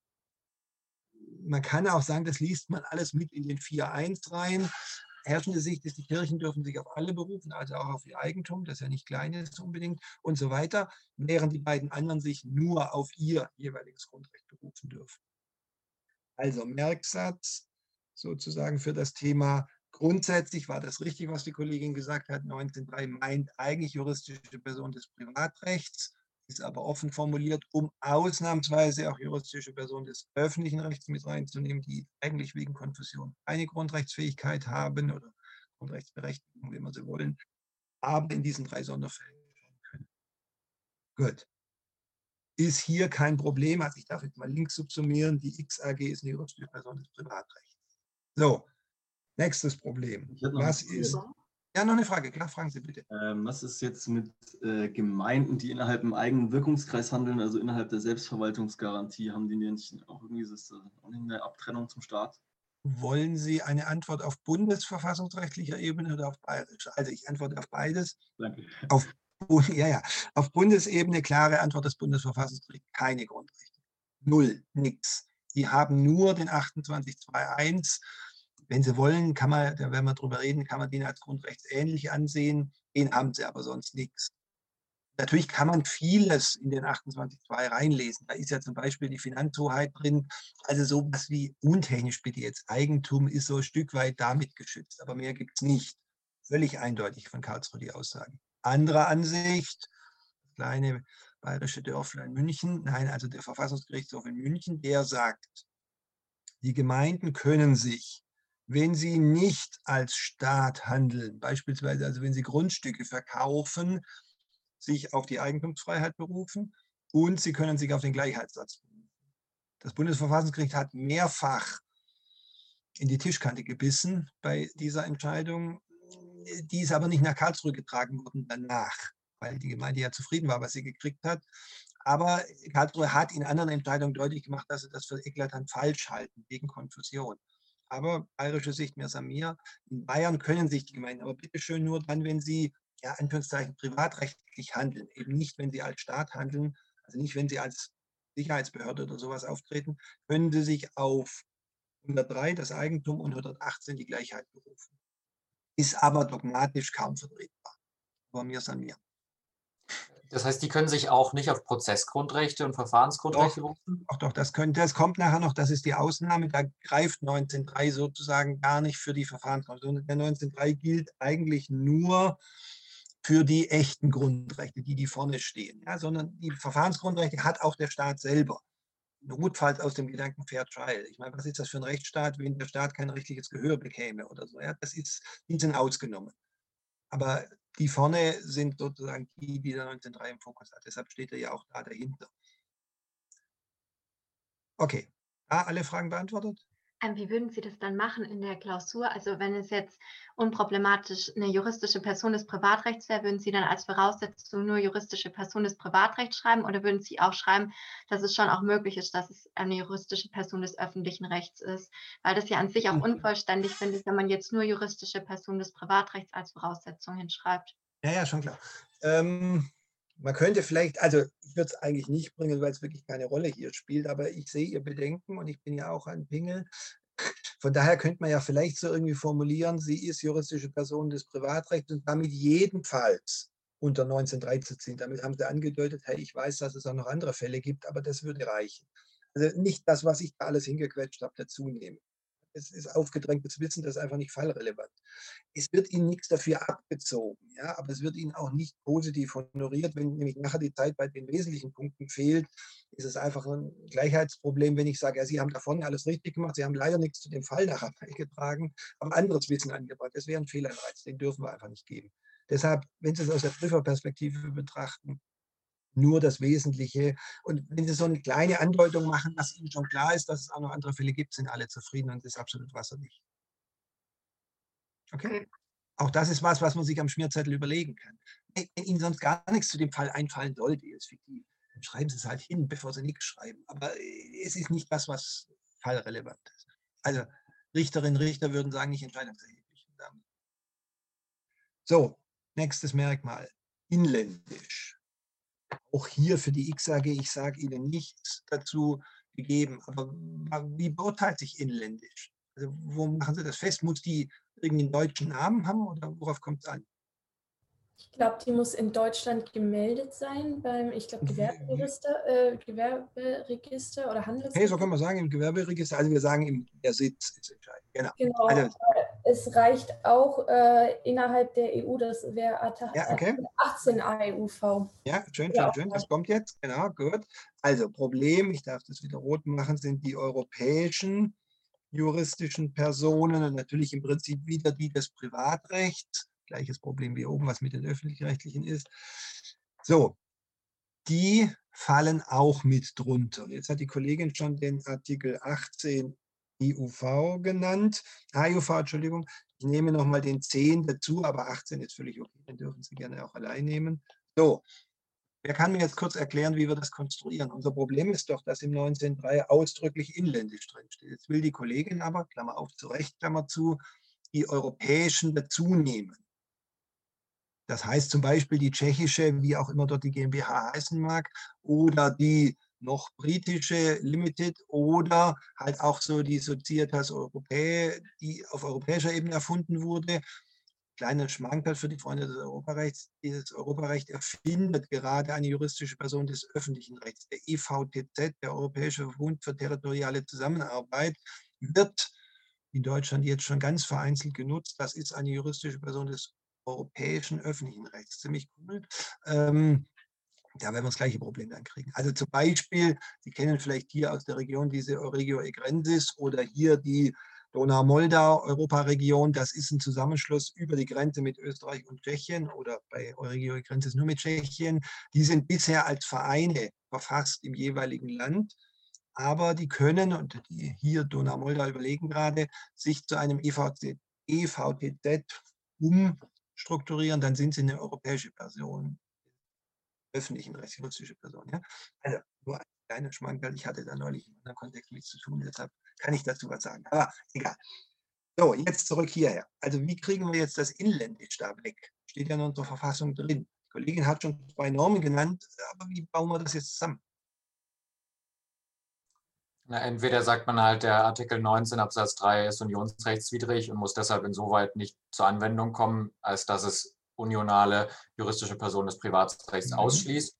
Man kann auch sagen, das liest man alles mit in den 4.1 rein herrschende Sicht ist, die Kirchen dürfen sich auf alle berufen, also auch auf ihr Eigentum, das ja nicht klein ist unbedingt und so weiter, während die beiden anderen sich nur auf ihr jeweiliges Grundrecht berufen dürfen. Also Merksatz sozusagen für das Thema grundsätzlich war das richtig, was die Kollegin gesagt hat. 19.3 meint eigentlich juristische Person des Privatrechts ist aber offen formuliert, um ausnahmsweise auch juristische Personen des öffentlichen Rechts mit reinzunehmen, die eigentlich wegen Konfusion keine Grundrechtsfähigkeit haben oder Grundrechtsberechtigung, wie man sie wollen, aber in diesen drei Sonderfällen können. Gut. Ist hier kein Problem, also ich darf jetzt mal links subsumieren, die XAG ist eine juristische Person des Privatrechts. So, nächstes Problem. Was ist, ja, noch eine Frage, klar, fragen Sie bitte. Ähm, was ist jetzt mit äh, Gemeinden, die innerhalb im eigenen Wirkungskreis handeln, also innerhalb der Selbstverwaltungsgarantie, haben die nicht auch irgendwie das eine Abtrennung zum Staat? Wollen Sie eine Antwort auf bundesverfassungsrechtlicher Ebene oder auf bayerischer? Also ich antworte auf beides. Danke. Auf, ja, ja. auf Bundesebene klare Antwort des Bundesverfassungsgerichts, keine Grundrechte. Null, nichts. Die haben nur den 2821 wenn Sie wollen, kann man, da werden wir drüber reden, kann man den als grundrechtsähnlich ansehen. Den haben sie aber sonst nichts. Natürlich kann man vieles in den 28.2 reinlesen. Da ist ja zum Beispiel die Finanzhoheit drin. Also sowas wie untechnisch bitte jetzt. Eigentum ist so ein Stück weit damit geschützt, aber mehr gibt es nicht. Völlig eindeutig von Karlsruhe die Aussage. Andere Ansicht, kleine bayerische Dörflein München, nein, also der Verfassungsgerichtshof in München, der sagt, die Gemeinden können sich wenn sie nicht als Staat handeln, beispielsweise also wenn sie Grundstücke verkaufen, sich auf die Eigentumsfreiheit berufen und sie können sich auf den Gleichheitssatz berufen. Das Bundesverfassungsgericht hat mehrfach in die Tischkante gebissen bei dieser Entscheidung. Die ist aber nicht nach Karlsruhe getragen worden danach, weil die Gemeinde ja zufrieden war, was sie gekriegt hat. Aber Karlsruhe hat in anderen Entscheidungen deutlich gemacht, dass sie das für eklatant falsch halten, wegen Konfusion. Aber bayerische Sicht mehr Samir. In Bayern können sich die Gemeinden, aber bitteschön nur dann, wenn sie, ja, Anführungszeichen, privatrechtlich handeln. Eben nicht, wenn sie als Staat handeln, also nicht, wenn sie als Sicherheitsbehörde oder sowas auftreten, können sie sich auf 103 das Eigentum und 118 die Gleichheit berufen. Ist aber dogmatisch kaum vertretbar. Aber mir Samir. Das heißt, die können sich auch nicht auf Prozessgrundrechte und Verfahrensgrundrechte berufen? Doch, doch, das, könnte, das kommt nachher noch, das ist die Ausnahme, da greift 19.3 sozusagen gar nicht für die Verfahrensgrundrechte. Der 19.3 gilt eigentlich nur für die echten Grundrechte, die, die vorne stehen, ja, sondern die Verfahrensgrundrechte hat auch der Staat selber. Notfalls aus dem Gedanken Fair Trial. Ich meine, was ist das für ein Rechtsstaat, wenn der Staat kein rechtliches Gehör bekäme oder so? Ja, das ist, die sind ausgenommen. Aber die vorne sind sozusagen die, die der 19.3 im Fokus hat. Deshalb steht er ja auch da dahinter. Okay, da alle Fragen beantwortet? Ähm, wie würden Sie das dann machen in der Klausur? Also wenn es jetzt unproblematisch eine juristische Person des Privatrechts wäre, würden Sie dann als Voraussetzung nur juristische Person des Privatrechts schreiben oder würden Sie auch schreiben, dass es schon auch möglich ist, dass es eine juristische Person des öffentlichen Rechts ist? Weil das ja an sich auch Mhm. unvollständig finde, wenn man jetzt nur juristische Person des Privatrechts als Voraussetzung hinschreibt. Ja, ja, schon klar. Ähm, man könnte vielleicht, also ich würde es eigentlich nicht bringen, weil es wirklich keine Rolle hier spielt, aber ich sehe Ihr Bedenken und ich bin ja auch ein Pingel. Von daher könnte man ja vielleicht so irgendwie formulieren, sie ist juristische Person des Privatrechts und damit jedenfalls unter 19.3 zu ziehen. Damit haben sie angedeutet, hey, ich weiß, dass es auch noch andere Fälle gibt, aber das würde reichen. Also nicht das, was ich da alles hingequetscht habe, dazu nehmen. Es ist aufgedrängtes Wissen, das ist einfach nicht fallrelevant. Es wird Ihnen nichts dafür abgezogen, ja, aber es wird Ihnen auch nicht positiv honoriert. Wenn nämlich nachher die Zeit bei den wesentlichen Punkten fehlt, ist es einfach ein Gleichheitsproblem, wenn ich sage, ja, Sie haben davon alles richtig gemacht, Sie haben leider nichts zu dem Fall nachher [LAUGHS] beigetragen, haben anderes Wissen angebracht. Das wäre ein Fehlanreiz, den dürfen wir einfach nicht geben. Deshalb, wenn Sie es aus der Prüferperspektive betrachten, nur das Wesentliche. Und wenn Sie so eine kleine Andeutung machen, dass Ihnen schon klar ist, dass es auch noch andere Fälle gibt, sind alle zufrieden und das ist absolut wasserdicht. Okay? Auch das ist was, was man sich am Schmierzettel überlegen kann. Wenn wenn Ihnen sonst gar nichts zu dem Fall einfallen sollte, ist fiktiv, dann schreiben Sie es halt hin, bevor Sie nichts schreiben. Aber äh, es ist nicht das, was fallrelevant ist. Also Richterinnen, Richter würden sagen, nicht entscheidungserheblich. So, nächstes Merkmal. Inländisch. Auch hier für die X-AG, ich sage Ihnen nichts dazu gegeben. Aber wie beurteilt sich inländisch? Also wo machen Sie das fest? Muss die irgendwie einen deutschen Namen haben oder worauf kommt es an? Ich glaube, die muss in Deutschland gemeldet sein beim, ich glaube, Gewerberegister, äh, Gewerberegister oder Hey, so Handelsregister. kann man sagen, im Gewerberegister, also wir sagen, im, der Sitz ist entscheidend. Genau. Genau. Also, Es reicht auch äh, innerhalb der EU, das wäre Ja, okay. Artikel 18 AEUV. Ja, schön, schön, schön. Das kommt jetzt. Genau, gut. Also Problem, ich darf das wieder rot machen, sind die europäischen juristischen Personen und natürlich im Prinzip wieder die des Privatrechts. Gleiches Problem wie oben, was mit den öffentlich-rechtlichen ist. So, die fallen auch mit drunter. Jetzt hat die Kollegin schon den Artikel 18 IUV genannt. AUV, Entschuldigung. Ich nehme nochmal den 10 dazu, aber 18 ist völlig okay. Den dürfen Sie gerne auch allein nehmen. So, wer kann mir jetzt kurz erklären, wie wir das konstruieren? Unser Problem ist doch, dass im 19.3 ausdrücklich inländisch drinsteht. Jetzt will die Kollegin aber, Klammer auf, zu Recht, Klammer zu, die europäischen dazu nehmen. Das heißt zum Beispiel die tschechische, wie auch immer dort die GmbH heißen mag, oder die noch britische Limited oder halt auch so die Societas Europae, die auf europäischer Ebene erfunden wurde. Kleiner Schmankerl für die Freunde des Europarechts. Dieses Europarecht erfindet gerade eine juristische Person des öffentlichen Rechts. Der EVTZ, der Europäische Verbund für territoriale Zusammenarbeit, wird in Deutschland jetzt schon ganz vereinzelt genutzt. Das ist eine juristische Person des europäischen öffentlichen Rechts. Ziemlich cool. Ähm, da werden wir das gleiche Problem dann kriegen. Also zum Beispiel, Sie kennen vielleicht hier aus der Region diese Euregio Egrensis oder hier die Donau-Moldau-Europaregion. Das ist ein Zusammenschluss über die Grenze mit Österreich und Tschechien oder bei Euregio Egrensis nur mit Tschechien. Die sind bisher als Vereine verfasst im jeweiligen Land. Aber die können, und die hier Donau-Moldau überlegen gerade, sich zu einem EVTZ umstrukturieren, dann sind sie eine europäische Person öffentlichen Rechts, juristische Person. Ja? Also nur als kleiner Schmankerl. Ich hatte da neulich in einem Kontext nichts zu tun, deshalb kann ich dazu was sagen. Aber egal. So, jetzt zurück hierher. Also wie kriegen wir jetzt das Inländisch da weg? Steht ja in unserer Verfassung drin. Die Kollegin hat schon zwei Normen genannt, aber wie bauen wir das jetzt zusammen? Na, entweder sagt man halt, der Artikel 19 Absatz 3 ist unionsrechtswidrig und muss deshalb insoweit nicht zur Anwendung kommen, als dass es unionale juristische Personen des Privatrechts Mhm. ausschließt.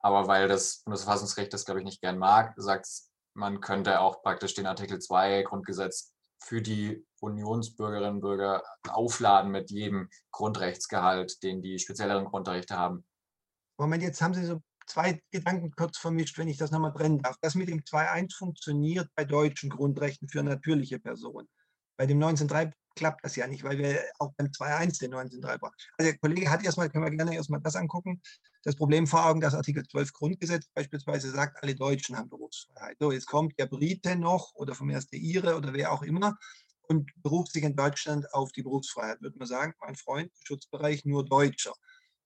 Aber weil das Bundesverfassungsgericht das, glaube ich, nicht gern mag, sagt es, man könnte auch praktisch den Artikel 2 Grundgesetz für die Unionsbürgerinnen und Bürger aufladen mit jedem Grundrechtsgehalt, den die spezielleren Grundrechte haben. Moment, jetzt haben Sie so zwei Gedanken kurz vermischt, wenn ich das nochmal trennen darf. Das mit dem 2.1 funktioniert bei deutschen Grundrechten für natürliche Personen. Bei dem 19.3 klappt das ja nicht, weil wir auch beim 2.1 den 19.3 brauchen. Also der Kollege hat erstmal, können wir gerne erstmal das angucken. Das Problem vor Augen, dass Artikel 12 Grundgesetz beispielsweise sagt, alle Deutschen haben Berufsfreiheit. So, jetzt kommt der Brite noch oder vom erst der Ire oder wer auch immer und beruft sich in Deutschland auf die Berufsfreiheit. Würde man sagen, mein Freund, Schutzbereich nur Deutscher.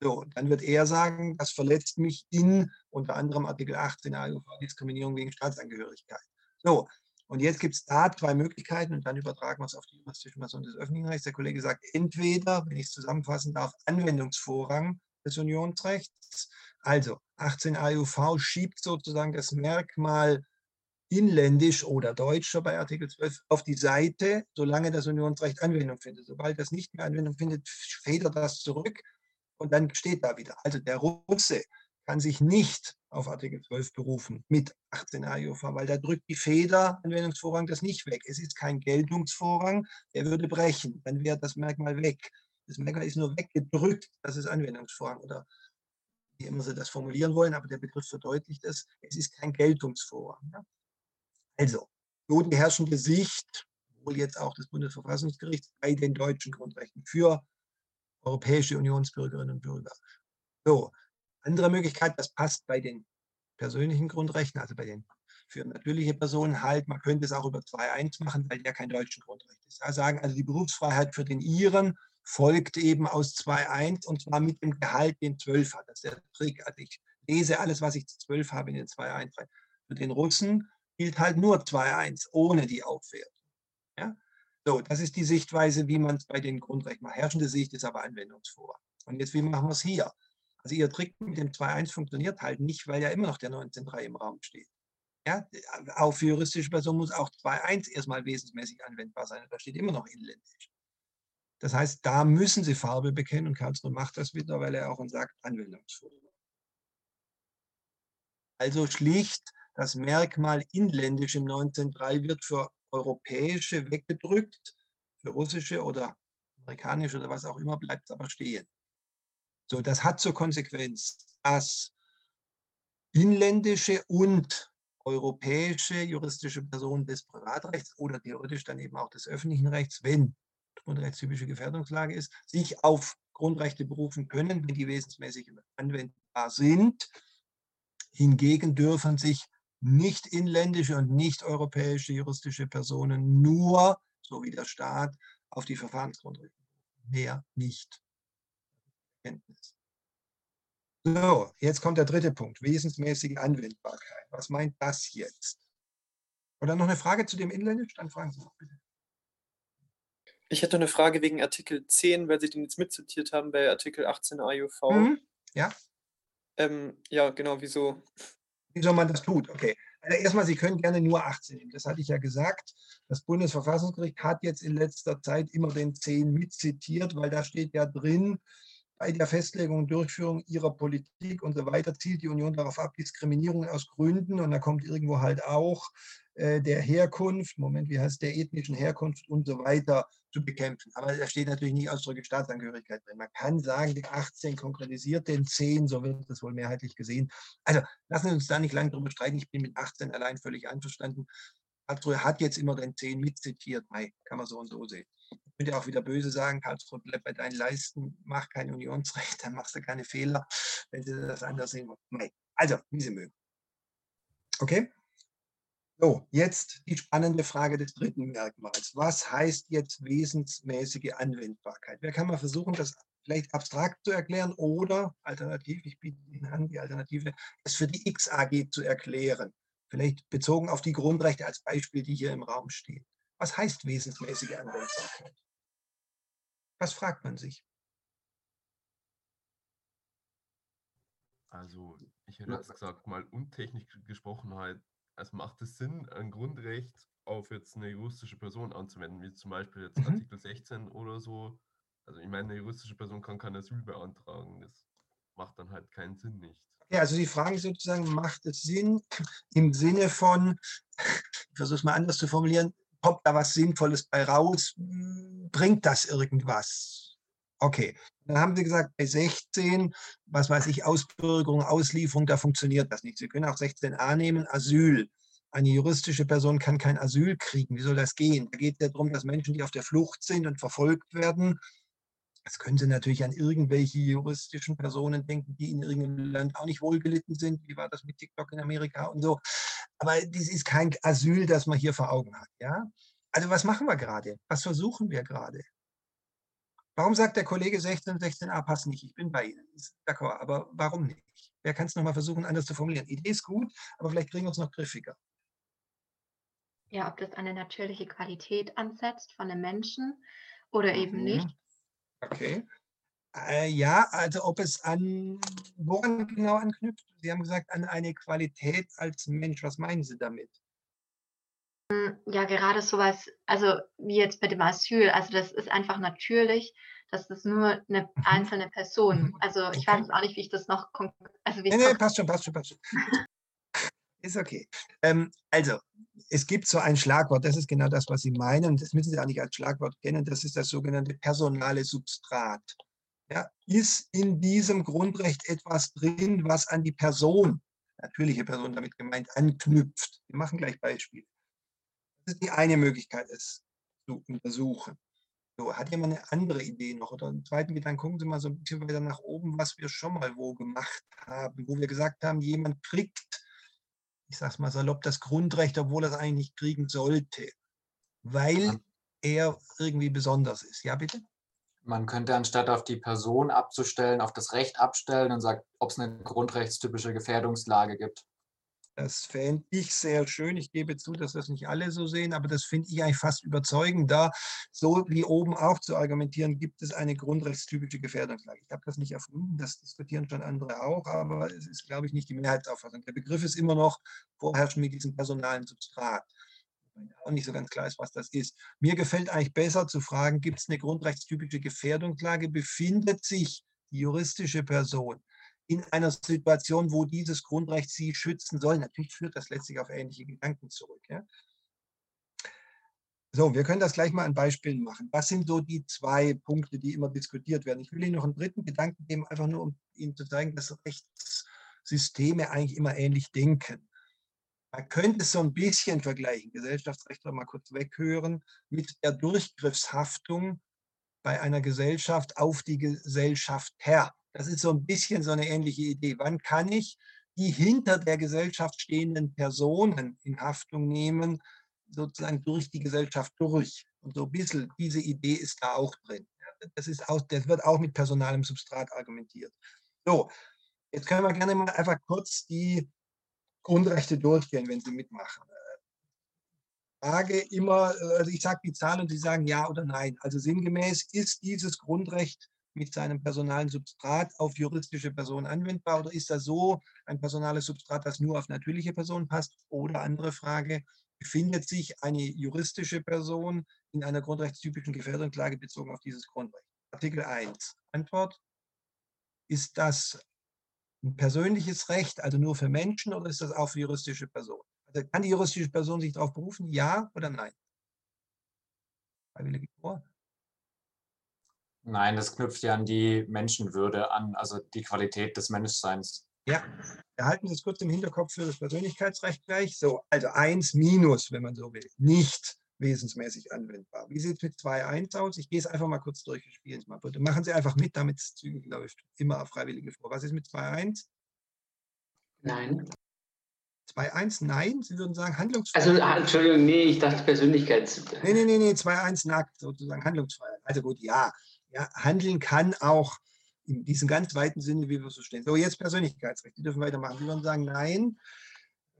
So, dann wird er sagen, das verletzt mich in unter anderem Artikel 18 AUV Diskriminierung wegen Staatsangehörigkeit. So, und jetzt gibt es da zwei Möglichkeiten und dann übertragen wir es auf die juristische Person des öffentlichen Rechts. Der Kollege sagt, entweder, wenn ich es zusammenfassen darf, Anwendungsvorrang des Unionsrechts. Also 18 AUV schiebt sozusagen das Merkmal inländisch oder deutscher bei Artikel 12 auf die Seite, solange das Unionsrecht Anwendung findet. Sobald das nicht mehr Anwendung findet, federt das zurück und dann steht da wieder. Also der Russe kann sich nicht auf Artikel 12 berufen mit 18 AUV, weil da drückt die Feder, Anwendungsvorrang, das nicht weg. Es ist kein Geltungsvorrang, der würde brechen, dann wäre das Merkmal weg. Das Merkmal ist nur weggedrückt, das ist Anwendungsvorrang oder wie immer Sie das formulieren wollen, aber der Begriff verdeutlicht es, es ist kein Geltungsvorrang. Ja? Also, so die herrschende Sicht, wohl jetzt auch des Bundesverfassungsgerichts, bei den deutschen Grundrechten für europäische Unionsbürgerinnen und Bürger. So, andere Möglichkeit, das passt bei den persönlichen Grundrechten, also bei den für natürliche Personen halt, man könnte es auch über 2.1 machen, weil der kein deutschen Grundrecht ist. Da sagen also die Berufsfreiheit für den Iren folgt eben aus 2.1 und zwar mit dem Gehalt, den 12 hat. Das ist der Trick. Also ich lese alles, was ich zu 12 habe, in den 2.1 rein. Für den Russen gilt halt nur 2.1 ohne die Aufwertung. Ja? So, das ist die Sichtweise, wie man es bei den Grundrechten macht. Herrschende Sicht ist aber Anwendungsvorrang. Und jetzt, wie machen wir es hier? Also Ihr Trick mit dem 2.1 funktioniert halt nicht, weil ja immer noch der 19.3 im Raum steht. Ja, auch für juristische Personen muss auch 2.1 erstmal wesensmäßig anwendbar sein. Da steht immer noch inländisch. Das heißt, da müssen Sie Farbe bekennen und Karlsruhe macht das wieder, weil er auch sagt Anwendungsvorrang. Also schlicht das Merkmal inländisch im 19.3 wird für europäische weggedrückt, für russische oder amerikanische oder was auch immer bleibt es aber stehen. So, das hat zur Konsequenz, dass inländische und europäische juristische Personen des Privatrechts oder theoretisch dann eben auch des öffentlichen Rechts, wenn grundrechtstypische Gefährdungslage ist, sich auf Grundrechte berufen können, wenn die wesensmäßig anwendbar sind. Hingegen dürfen sich nicht inländische und nicht europäische juristische Personen nur, so wie der Staat, auf die Verfahrensgrundrechte. Mehr nicht. Kenntnis. So, jetzt kommt der dritte Punkt, wesensmäßige Anwendbarkeit. Was meint das jetzt? Oder noch eine Frage zu dem Inländisch? Dann fragen Sie noch bitte. Ich hätte eine Frage wegen Artikel 10, weil Sie den jetzt mitzitiert haben bei Artikel 18 AUV. Mhm. Ja. Ähm, ja, genau, wieso? Wieso man das tut, okay. Also erstmal, Sie können gerne nur 18 nehmen. Das hatte ich ja gesagt. Das Bundesverfassungsgericht hat jetzt in letzter Zeit immer den 10 mitzitiert, weil da steht ja drin, bei der Festlegung und Durchführung ihrer Politik und so weiter zielt die Union darauf ab, Diskriminierung aus Gründen, und da kommt irgendwo halt auch äh, der Herkunft, Moment, wie heißt der ethnischen Herkunft und so weiter zu bekämpfen. Aber da steht natürlich nicht ausdrücklich Staatsangehörigkeit drin. Man kann sagen, die 18 konkretisiert den 10, so wird das wohl mehrheitlich gesehen. Also lassen Sie uns da nicht lange drüber streiten. Ich bin mit 18 allein völlig einverstanden. Karlsruhe hat jetzt immer den 10 mitzitiert. Nein, kann man so und so sehen. Ich könnte auch wieder böse sagen, Karlsruhe bleibt bei deinen Leisten, mach kein Unionsrecht, dann machst du keine Fehler, wenn sie das anders sehen wollen. Nein. Also, wie sie mögen. Okay? So, jetzt die spannende Frage des dritten Merkmals. Was heißt jetzt wesensmäßige Anwendbarkeit? Wer kann mal versuchen, das vielleicht abstrakt zu erklären oder alternativ, ich biete Ihnen an, die Alternative, es für die XAG zu erklären. Vielleicht bezogen auf die Grundrechte als Beispiel, die hier im Raum stehen. Was heißt wesensmäßige Anwendbarkeit? Was fragt man sich? Also, ich hätte jetzt gesagt, mal untechnisch gesprochen halt, es macht es Sinn, ein Grundrecht auf jetzt eine juristische Person anzuwenden, wie zum Beispiel jetzt Mhm. Artikel 16 oder so. Also ich meine, eine juristische Person kann kein Asyl beantragen. Das macht dann halt keinen Sinn nicht. Ja, also Sie fragen sozusagen, macht es Sinn im Sinne von, [LAUGHS] ich versuche es mal anders zu formulieren, kommt da was Sinnvolles bei raus? Hm, Bringt das irgendwas? Okay, dann haben Sie gesagt, bei 16, was weiß ich, Ausbürgerung, Auslieferung, da funktioniert das nicht. Sie können auch 16a nehmen, Asyl. Eine juristische Person kann kein Asyl kriegen. Wie soll das gehen? Da geht es ja darum, dass Menschen, die auf der Flucht sind und verfolgt werden, das können Sie natürlich an irgendwelche juristischen Personen denken, die in irgendeinem Land auch nicht wohlgelitten sind. Wie war das mit TikTok in Amerika und so? Aber das ist kein Asyl, das man hier vor Augen hat. Ja? Also was machen wir gerade? Was versuchen wir gerade? Warum sagt der Kollege 16, 16a passt nicht? Ich bin bei Ihnen. D'accord, aber warum nicht? Wer kann es nochmal versuchen, anders zu formulieren? Idee ist gut, aber vielleicht kriegen wir uns noch griffiger. Ja, ob das eine natürliche Qualität ansetzt von einem Menschen oder eben Mhm. nicht. Okay. Äh, ja, also ob es an, woran genau anknüpft? Sie haben gesagt, an eine Qualität als Mensch. Was meinen Sie damit? Hm, Ja, gerade sowas, also wie jetzt mit dem Asyl, also das ist einfach natürlich, dass das nur eine einzelne Person, also ich weiß auch nicht, wie ich das noch, also wie Nee, nee, passt schon, passt schon, passt schon. [LAUGHS] Ist okay. Ähm, also, es gibt so ein Schlagwort, das ist genau das, was Sie meinen. Das müssen Sie auch nicht als Schlagwort kennen. Das ist das sogenannte personale Substrat. Ja, ist in diesem Grundrecht etwas drin, was an die Person, natürliche Person damit gemeint, anknüpft? Wir machen gleich Beispiele. Das ist die eine Möglichkeit, es zu untersuchen. So, hat jemand eine andere Idee noch oder einen zweiten Gedanken? Gucken Sie mal so ein bisschen weiter nach oben, was wir schon mal wo gemacht haben, wo wir gesagt haben, jemand kriegt, ich sage es mal salopp, das Grundrecht, obwohl er es eigentlich nicht kriegen sollte, weil er irgendwie besonders ist. Ja, bitte? Man könnte anstatt auf die Person abzustellen, auf das Recht abstellen und sagt, ob es eine grundrechtstypische Gefährdungslage gibt. Das fände ich sehr schön. Ich gebe zu, dass das nicht alle so sehen, aber das finde ich eigentlich fast überzeugend, da so wie oben auch zu argumentieren, gibt es eine grundrechtstypische Gefährdungslage. Ich habe das nicht erfunden, das diskutieren schon andere auch, aber es ist, glaube ich, nicht die Mehrheitsauffassung. Der Begriff ist immer noch vorherrschend mit diesem personalen Substrat. Auch nicht so ganz klar ist, was das ist. Mir gefällt eigentlich besser zu fragen, gibt es eine grundrechtstypische Gefährdungslage? Befindet sich die juristische Person in einer Situation, wo dieses Grundrecht sie schützen soll. Natürlich führt das letztlich auf ähnliche Gedanken zurück. Ja? So, wir können das gleich mal an Beispielen machen. Was sind so die zwei Punkte, die immer diskutiert werden? Ich will Ihnen noch einen dritten Gedanken geben, einfach nur um Ihnen zu zeigen, dass Rechtssysteme eigentlich immer ähnlich denken. Man könnte es so ein bisschen vergleichen, Gesellschaftsrechtler mal kurz weghören, mit der Durchgriffshaftung bei einer Gesellschaft auf die Gesellschaft her. Das ist so ein bisschen so eine ähnliche Idee. Wann kann ich die hinter der Gesellschaft stehenden Personen in Haftung nehmen, sozusagen durch die Gesellschaft durch? Und so ein bisschen diese Idee ist da auch drin. Das, ist auch, das wird auch mit personalem Substrat argumentiert. So, jetzt können wir gerne mal einfach kurz die Grundrechte durchgehen, wenn Sie mitmachen. Frage immer, also ich sage die Zahl und Sie sagen ja oder nein. Also sinngemäß, ist dieses Grundrecht mit seinem personalen Substrat auf juristische Personen anwendbar oder ist das so ein personales Substrat, das nur auf natürliche Personen passt? Oder andere Frage, befindet sich eine juristische Person in einer grundrechtstypischen Gefährdungslage bezogen auf dieses Grundrecht? Artikel 1. Antwort, ist das ein persönliches Recht, also nur für Menschen, oder ist das auch für juristische Personen? Also kann die juristische Person sich darauf berufen, ja oder nein? Freiwillige vor. Nein, das knüpft ja an die Menschenwürde an, also die Qualität des Menschseins. Ja, wir halten das kurz im Hinterkopf für das Persönlichkeitsrecht gleich. So, also 1 minus, wenn man so will, nicht wesensmäßig anwendbar. Wie sieht es mit 2.1 aus? Ich gehe es einfach mal kurz durch, wir spielen es mal bitte. Machen Sie einfach mit, damit es zügig läuft. Immer auf Freiwillige vor. Was ist mit 2.1? Nein. 2.1, nein. Sie würden sagen Handlungsfreiheit. Also, ah, Entschuldigung, nee, ich dachte Persönlichkeits. Nee, nee, nee, nee, 2.1 nackt, sozusagen Handlungsfreiheit. Also gut, ja. Ja, handeln kann auch in diesem ganz weiten Sinne, wie wir es so stehen. So, jetzt Persönlichkeitsrecht. Die dürfen weitermachen. Die würden sagen, nein,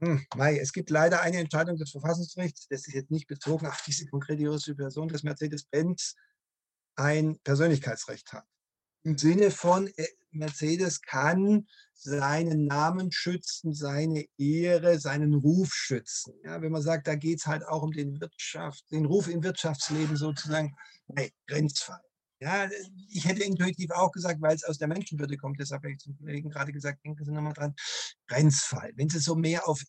hm, Mai, es gibt leider eine Entscheidung des Verfassungsgerichts, das ist jetzt nicht bezogen auf diese konkrete juristische Person, dass Mercedes-Benz ein Persönlichkeitsrecht hat. Im Sinne von, äh, Mercedes kann seinen Namen schützen, seine Ehre, seinen Ruf schützen. Ja, wenn man sagt, da geht es halt auch um den Wirtschaft, den Ruf im Wirtschaftsleben sozusagen, nee, Grenzfall. Ja, ich hätte intuitiv auch gesagt, weil es aus der Menschenwürde kommt, deshalb habe ich zum Kollegen gerade gesagt, denken Sie nochmal dran, Grenzfall. Wenn Sie so mehr auf